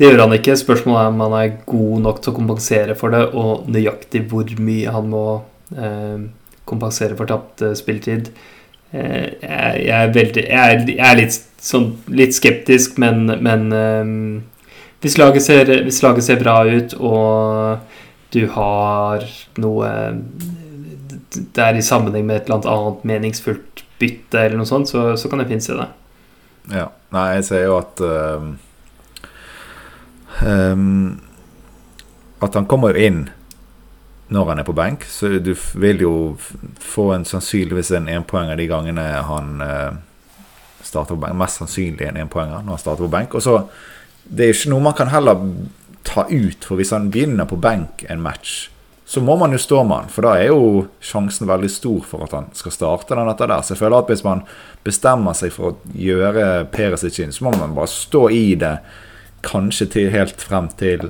Det gjør han ikke. Spørsmålet er om han er god nok til å kompensere for det, og nøyaktig hvor mye han må kompensere for tapt spilletid. Jeg, er veldig Jeg er, litt, sånn, litt skeptisk, men, men hvis laget, ser, hvis laget ser bra ut og du har noe Det er i sammenheng med et eller annet meningsfullt bytte eller noe sånt, så, så kan jeg fint se det. Ja. Nei, jeg ser jo at um, At han kommer inn når han er på benk, så du vil jo få en sannsynligvis en enpoenger de gangene han uh, starter på benk. Mest sannsynlig en enpoenger når han starter på benk. Og så Det er ikke noe man kan heller ta ut, for hvis han begynner på benk en match, så må man jo stå med han, for da er jo sjansen veldig stor for at han skal starte den etter der. Så jeg føler at hvis man bestemmer seg for å gjøre Perisic inn, så må man bare stå i det kanskje til, helt frem til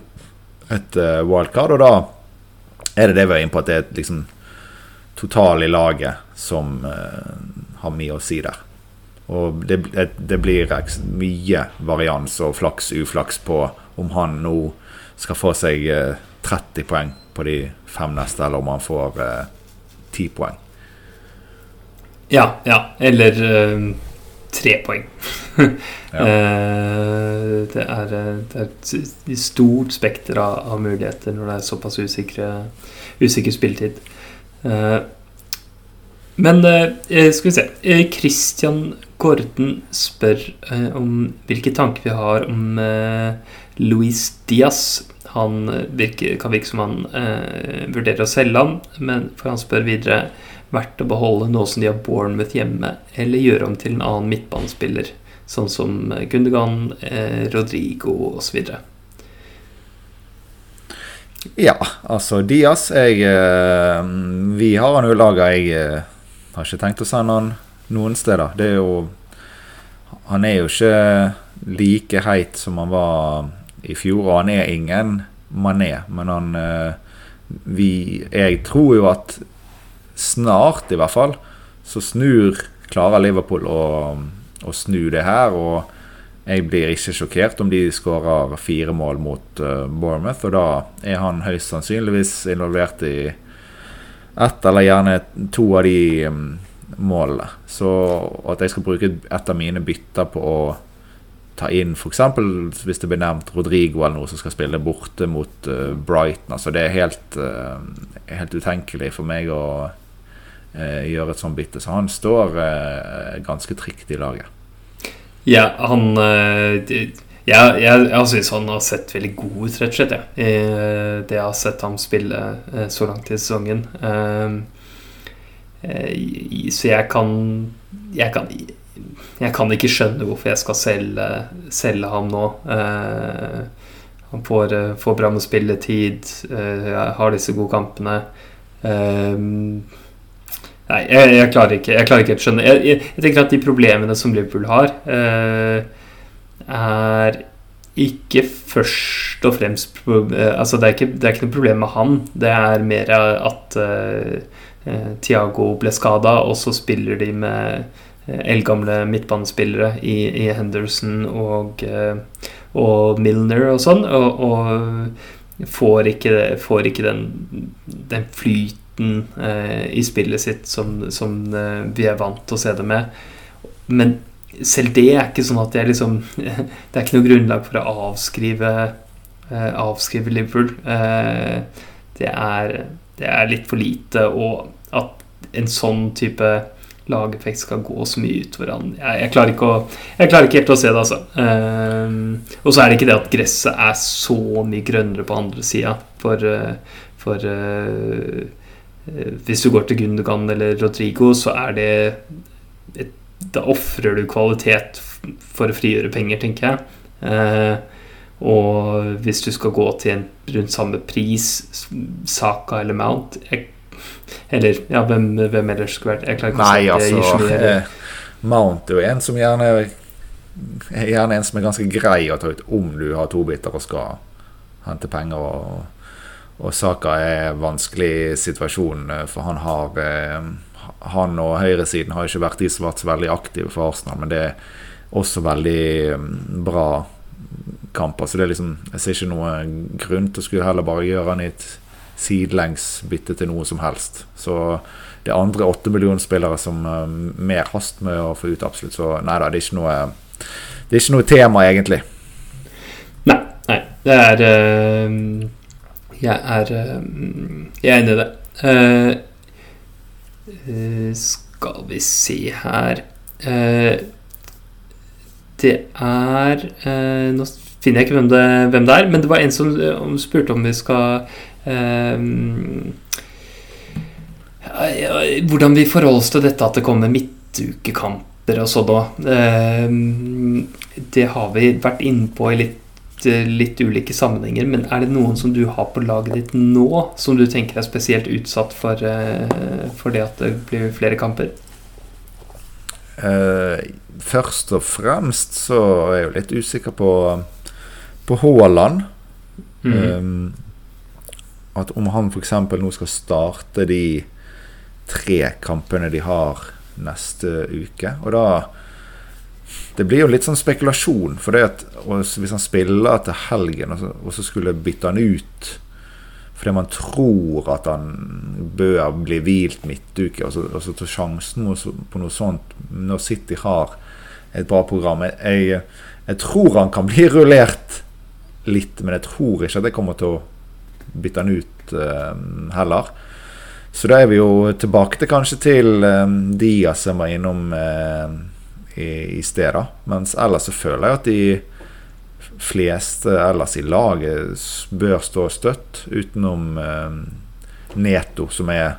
et uh, wildcard, og da er det det vi er inne på, at det er liksom total i laget som uh, har mye å si der. Og det, det blir mye varians og flaks, uflaks på om han nå skal få seg uh, 30 poeng på de fem neste, eller om han får eh, ti eh, poeng. Ja, ja. Eller uh, tre poeng. ja. det, er, det, er, et stort spekter av, av, muligheter når det er såpass usikre, usikker spilletid. Men skal vi se Christian Gordon spør om hvilke tanker vi har om Luis Diaz han eh, virker, kan virke som han eh, vurderer å selge ham, men for han spør videre verdt å beholde nå som de har Bournemouth hjemme, eller gjøre om til en annen midtbanespiller, sånn som Gundergan, eh, Rodrigo osv. Ja, altså Diaz eh, Vi har han jo laga. Jeg eh, har ikke tenkt å sende han noen steder. Det er jo Han er jo ikke like heit som han var i fjor, og han er ingen Mané. Men han eh, vi, Jeg tror jo at snart, i hvert fall, så snur Klarer Liverpool å, å snu det her. Og jeg blir ikke sjokkert om de skårer fire mål mot uh, Bournemouth. Og da er han høyst sannsynligvis involvert i ett eller gjerne to av de um, målene. Så at jeg skal bruke et av mine bytter på å ta inn f.eks. hvis det blir nevnt Rodrigo eller noe som skal spille borte mot uh, Brighton. Altså det er helt, uh, helt, utenkelig for meg å uh, gjøre et sånt bytte. Så han står ganske trygt i laget. Ja, han jeg, jeg, jeg syns han har sett veldig god ut, rett og slett. Ja. det jeg har sett ham spille så langt i sesongen. så jeg kan Jeg kan jeg kan ikke skjønne hvorfor jeg skal selge, selge ham nå. Eh, han får, eh, får, bra med spilletid, eh, har disse gode kampene. Eh, nei, jeg, jeg, klarer ikke Jeg klarer ikke å skjønne jeg, tenker at de problemene som Liverpool har, eh, er ikke først og fremst eh, Altså, det er, ikke, det er ikke noe problem med han. Det er mer at Tiago ble skada, og så spiller de med eldgamle midtbanespillere i, i, Henderson og, eh, og Milner og sånn, og, og får, ikke, får ikke, den, den flyten eh, i spillet sitt som, som eh, vi er vant til å se det med. Men selv det er ikke sånn at jeg liksom Det er ikke noe grunnlag for å avskrive, eh, avskrive Liverpool. Eh, det, er, det er litt for lite, og at en sånn type lageffekt skal gå så mye ut han. Jeg, jeg, klarer ikke å, jeg klarer ikke helt å se det, altså. Um, og så er det ikke det at gresset er så mye grønnere på andre sida. For, uh, for uh, hvis du går til Gundogan eller Rodrigo, så er det et, Da ofrer du kvalitet for å frigjøre penger, tenker jeg. Eh, og hvis du skal gå til en rundt samme pris, Saka eller Mount jeg eller ja, hvem, hvem ellers skulle vært Jeg klarer ikke Nei, å si altså, altså, eh, Mount er jo en som gjerne Gjerne en som er ganske grei å ta ut om du har to biter og skal hente penger. Og, og Saka er en vanskelig situasjon, eh, for han har eh, Han og høyresiden har ikke vært de som har vært så veldig aktive for Arsenal, men det er også veldig mm, bra kamper. Så det er liksom Jeg ser ikke noen grunn til å skulle heller bare gjøre han i et sidelengs bytte til noe som helst. Så det er andre åttemillionspillere som uh, mer hast med å få ut absolutt. Så nei da, det er ikke noe, det er ikke noe tema, egentlig. Nei. nei. Det er uh, Jeg er, jeg er enig i det. Uh, skal vi se her uh, Det er uh, Nå finner jeg ikke hvem det, hvem det, er, men det var en som spurte om vi skal Hvordan vi forholder oss til dette at det kommer midtukekamper og sånn òg. Det har vi vært inne på i litt litt ulike sammenhenger, men er det noen som du har på laget ditt nå, som du tenker er spesielt utsatt for, eh, for det at det blir flere kamper? Uh, først og fremst så er jeg jo litt usikker på På Haaland. Mm. Um, at om han f.eks. nå skal starte de tre kampene de har neste uke. Og da det blir jo litt sånn spekulasjon. For det at hvis han spiller til helgen, og så, og så skulle bytte han ut fordi man tror at han bør bli hvilt midtuke, og så, og så ta sjansen på noe sånt når City har et bra program. Jeg, jeg, tror han kan bli rullert litt, men jeg tror ikke at jeg kommer til å bytte han ut uh, heller. Så da er vi jo tilbake til kanskje til um, Diaz som var innom uh, i, i stedet. Mens ellers så føler jeg at de fleste ellers i laget bør stå støtt, utenom eh, Neto, som er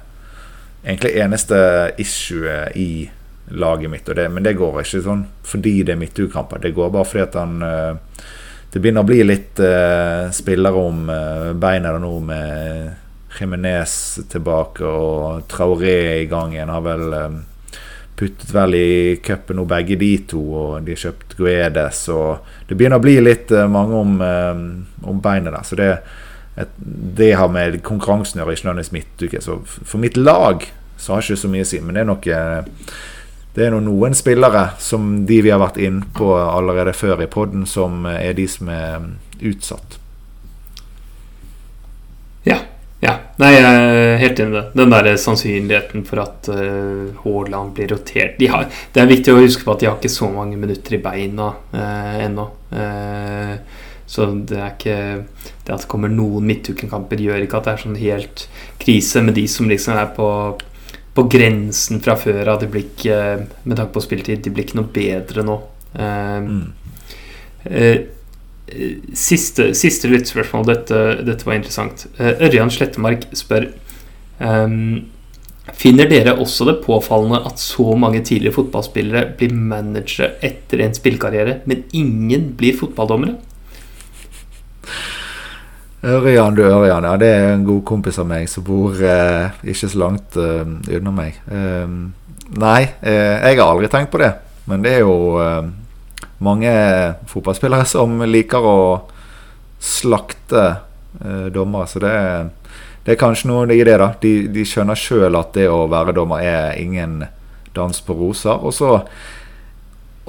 egentlig eneste issue i laget mitt. Det, men det går ikke sånn fordi det er midtukamper. Det går bare fordi at han eh, Det begynner å bli litt eh, spillere om eh, beina nå med Jimenez tilbake og Traoré i gang igjen. Har vel eh, puttet vel i cupen nå, begge de to, og de har kjøpt Guedes. Og det begynner å bli litt uh, mange om, uh, om beinet der. Så det, et, det har med konkurransen å gjøre, ikke nødvendigvis. Så for mitt lag så har ikke så mye å si, men det er nok uh, det er noen spillere, som de vi har vært inn på allerede før i poden, som er de som er utsatt. Ja, nei, jeg er helt enig i det. Den der sannsynligheten for at uh, Haaland blir rotert de har, Det er viktig å huske på at de har ikke så mange minutter i beina uh, ennå. Uh, så det er ikke Det at det kommer noen midtukenkamper, gjør ikke at det er sånn helt krise. med de som liksom er på, på grensen fra før av, blir ikke Med tanke på spilletid, de blir ikke noe bedre nå. Mm. Siste, siste lyttespørsmål. Dette, dette, var interessant. Eh, Ørjan Slettemark spør um, Finner dere også det påfallende at så mange tidligere fotballspillere blir managere etter en spillkarriere, men ingen blir fotballdommere? Ørjan, du Ørjan. Ja, det er en god kompis av meg som bor eh, ikke så langt eh, unna meg. Eh, nei, eh, jeg har aldri tenkt på det. Men det er jo mange fotballspillere som liker å slakte eh, dommere. Så det, det, er kanskje noe i det. da De, de skjønner sjøl at det å være dommer er ingen dans på roser. Og så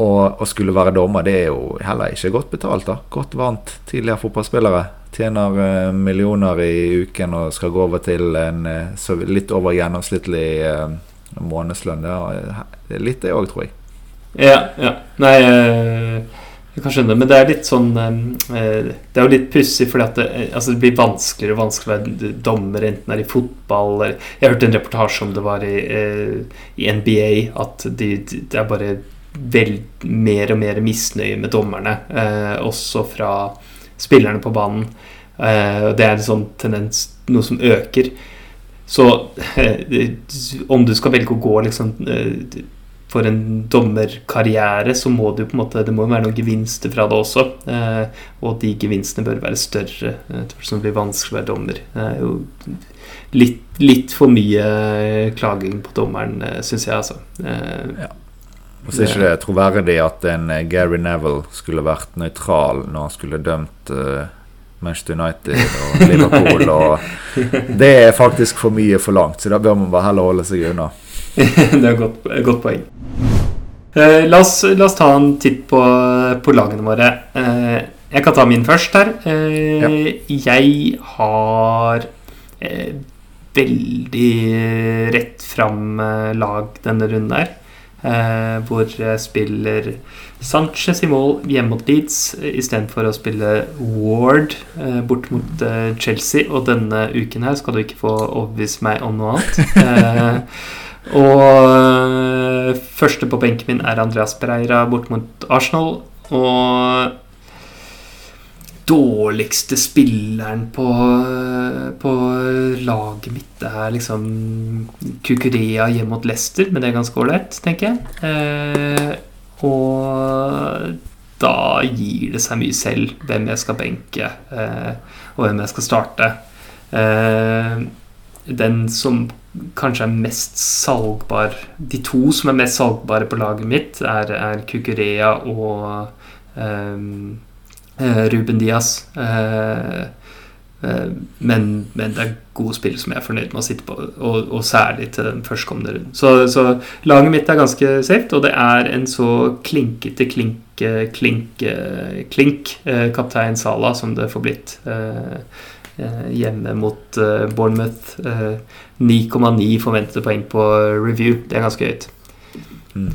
å skulle være dommer, det er jo heller ikke godt betalt. da Godt vant tidligere fotballspillere. Tjener eh, millioner i uken og skal gå over til en eh, litt over gjennomsnittlig eh, månedslønn. Det er litt det òg, tror jeg. Ja, ja. Nei, eh, jeg kan skjønne. Men det er litt sånn eh, Det er jo litt pussig, at det, altså det, blir vanskeligere og vanskeligere å være dommer, enten det er i fotball eller Jeg hørte en reportasje om det var i, eh, i NBA, at de, det er bare vel, mer og mer misnøye med dommerne, også fra spillerne på banen. det er en sånn tendens, noe som øker. Så om du skal velge å gå liksom for en dommerkarriere så må det jo på en måte Det må jo være noen gevinster fra det også. Eh, og de gevinstene bør være større. Som det blir vanskelig å være dommer. Er jo litt, litt for mye klaging på dommeren, eh, syns jeg, altså. Eh, ja. Og så er ikke det troverdig at en eh, Gary Neville skulle vært nøytral når han skulle dømt uh, Manchester United og Liverpool. og det er faktisk for mye forlangt, så da bør man bare heller holde seg unna. det er et godt, godt, poeng. Eh, la, oss, la, oss, ta en titt på, på lagene våre. Eh, jeg kan ta min først her. Eh, ja. Jeg har eh, veldig rett fram eh, lag denne runden her. Eh, hvor jeg spiller Sanchez i mål hjemme mot Leeds istedenfor å spille Ward bort mot Chelsea. Og denne uken her skal du ikke få overbevise meg om noe annet. Eh, og eh, første på benken min er Andreas Pereira bort mot Arsenal. Og dårligste spilleren på, på laget mitt er liksom Kukurea hjemme mot Leicester, men det er ganske ålreit, tenker jeg. Eh, og da gir det seg mye selv hvem jeg skal benke, eh, og hvem jeg skal starte. Eh, den som kanskje er mest salgbar De to som er mest salgbare på laget mitt, er, er Kukurea og um, Ruben Diaz. Uh, uh, men, men, det er gode spill som jeg er fornøyd med å sitte på, og, og særlig til den førstkommende runden. Så, så, laget mitt er ganske safe, og det er en så klinkete klink, klink, klink, kaptein Sala som det får blitt. Uh, hjemme mot Bournemouth. 9,9 forventede poeng på review. Det er ganske høyt. Mm.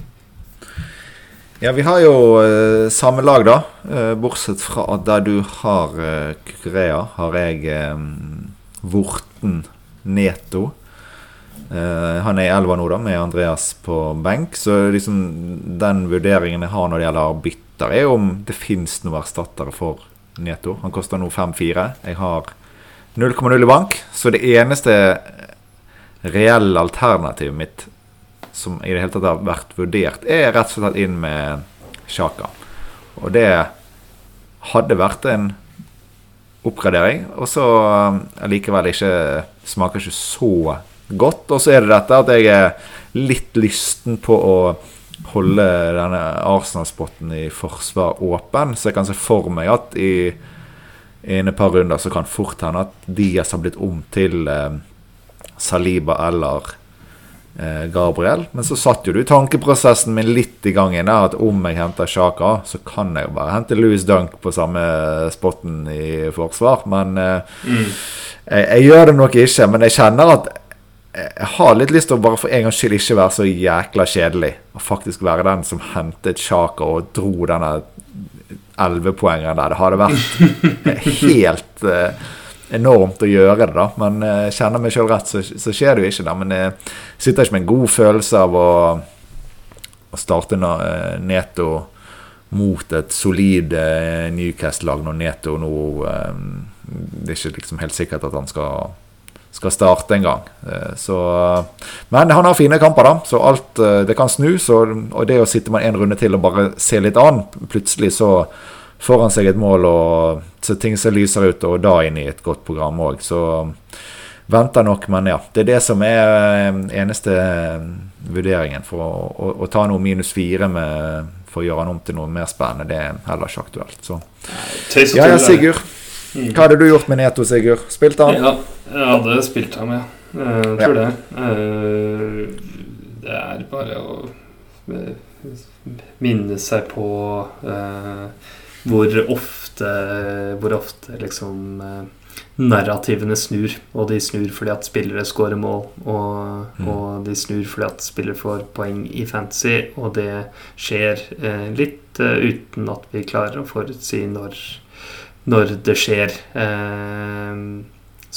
Ja, vi har jo uh, samme lag, da. Uh, bortsett fra at der du har uh, Kukurea, har jeg um, Vorten Neto. Han er i elva nå, da, med Andreas på benk. Så liksom den vurderingen jeg har når det gjelder bytter, er om det fins noen erstattere for Neto. Han koster nå 5-4. Jeg har 0,0 i bank, så det eneste reelle alternativet mitt som i det hele tatt har vært vurdert, er rett og slett inn med Sjaka. Og det hadde vært en oppgradering. Og så um, likevel ikke smaker ikke så godt. Og så er det dette at jeg er litt lysten på å holde denne Arsenal-spotten i forsvar åpen. Så jeg kan se for meg at i, i et par runder så kan fort hende at Diaz har blitt om til eh, Saliba eller eh, Gabriel. Men så satt jo du tankeprosessen min litt i gang inn at om jeg henter Sjaka, så kan jeg jo bare hente Louis Dunk på samme spotten i forsvar. Men eh, mm. jeg, jeg, gjør det nok ikke. Men jeg kjenner at jeg har litt lyst til å bare for en gangs skyld ikke være så jækla kjedelig. Og faktisk være den som hentet Sjaka og dro denne 11-poengeren der. Det hadde vært helt uh, enormt å gjøre det, da. Men uh, kjenner meg sjøl rett, så, så, skjer det jo ikke. da Men jeg sitter ikke med en god følelse av å, å starte uh, Neto mot et solid uh, Newcast-lag når Neto nå Det er ikke liksom helt sikkert at han skal skal starte en gang. Så, men han har fine kamper, da, så alt det kan snu. Så, og det å sitte med en runde til og bare se litt an Plutselig så får han seg et mål og så ting ser lysere ut, og da inn i et godt program òg. Så venter nok, men ja. Det er det som er eh, eneste eh, vurderingen. For å, å, å ta noe minus fire med, for å gjøre han om til noe mer spennende, det er heller ikke aktuelt. Så ja, ja, Sigurd. Mm. Hva hadde du gjort med Neto, Sigurd? Spilte han? Ja, jeg hadde spilt ham, ja. Jeg tror ja. det. Det er bare å minne seg på hvor ofte, hvor ofte liksom eh, narrativene snur. Og de snur fordi at spillere scorer mål, og, mm. og, de snur fordi at spillere får poeng i fantasy, og det skjer eh, litt eh, uten at vi klarer å forutsi når, når det skjer. Eh,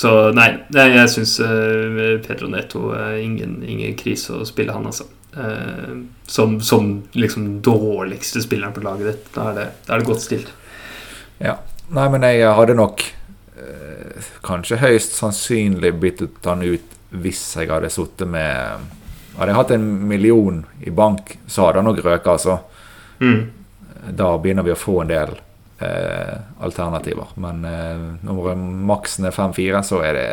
så nei, jeg syns eh, Pedro Neto er ingen, ingen krise å spille, han, altså. Eh, som, som liksom dårligste spilleren på laget ditt. Da er det, da er det godt stilt. Ja. Nei, men jeg hadde nok eh, kanskje høyst sannsynlig byttet han ut hvis jeg hadde sittet med Hadde jeg hatt en million i bank, så hadde han nok røket, altså. Mm. Da begynner vi å få en del eh, alternativer. Men eh, når maksen er 5-4, så er det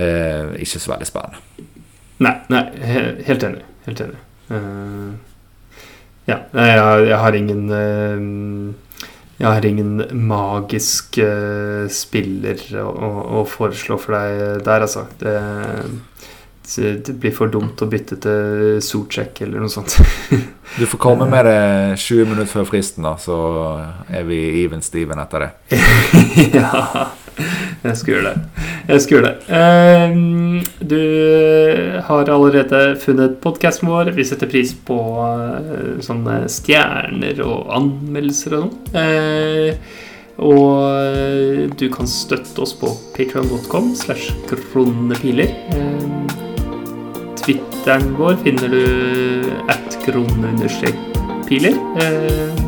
eh, ikke så veldig spennende. Nei, nei helt enig. Helt enig. Uh, ja, jeg, jeg, har ingen uh, Jeg har ingen magisk uh, spiller å, å, foreslå for deg der, altså. Det, det blir for dumt å bytte til Sortsjekk eller noe sånt. du får komme med det 20 minutter før fristen, da, så er vi even steven etter det. ja. Jeg skulle gjøre det. Jeg skulle gjøre det. Ehm, du har allerede funnet podkasten vår. Vi setter pris på eh, sånne stjerner og anmeldelser og sånn. Eh, og eh, du kan støtte oss på patreon.com slash kronepiler. Twitteren vår finner du at krone-piler. Ehm,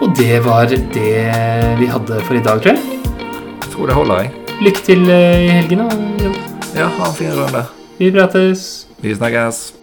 og det var det vi hadde for i dag, tror jeg. Jeg tror det holder, jeg. Lykke til eh, i helgen, da. Ja, ha en fin runde. Vi prates. Vi snakkes.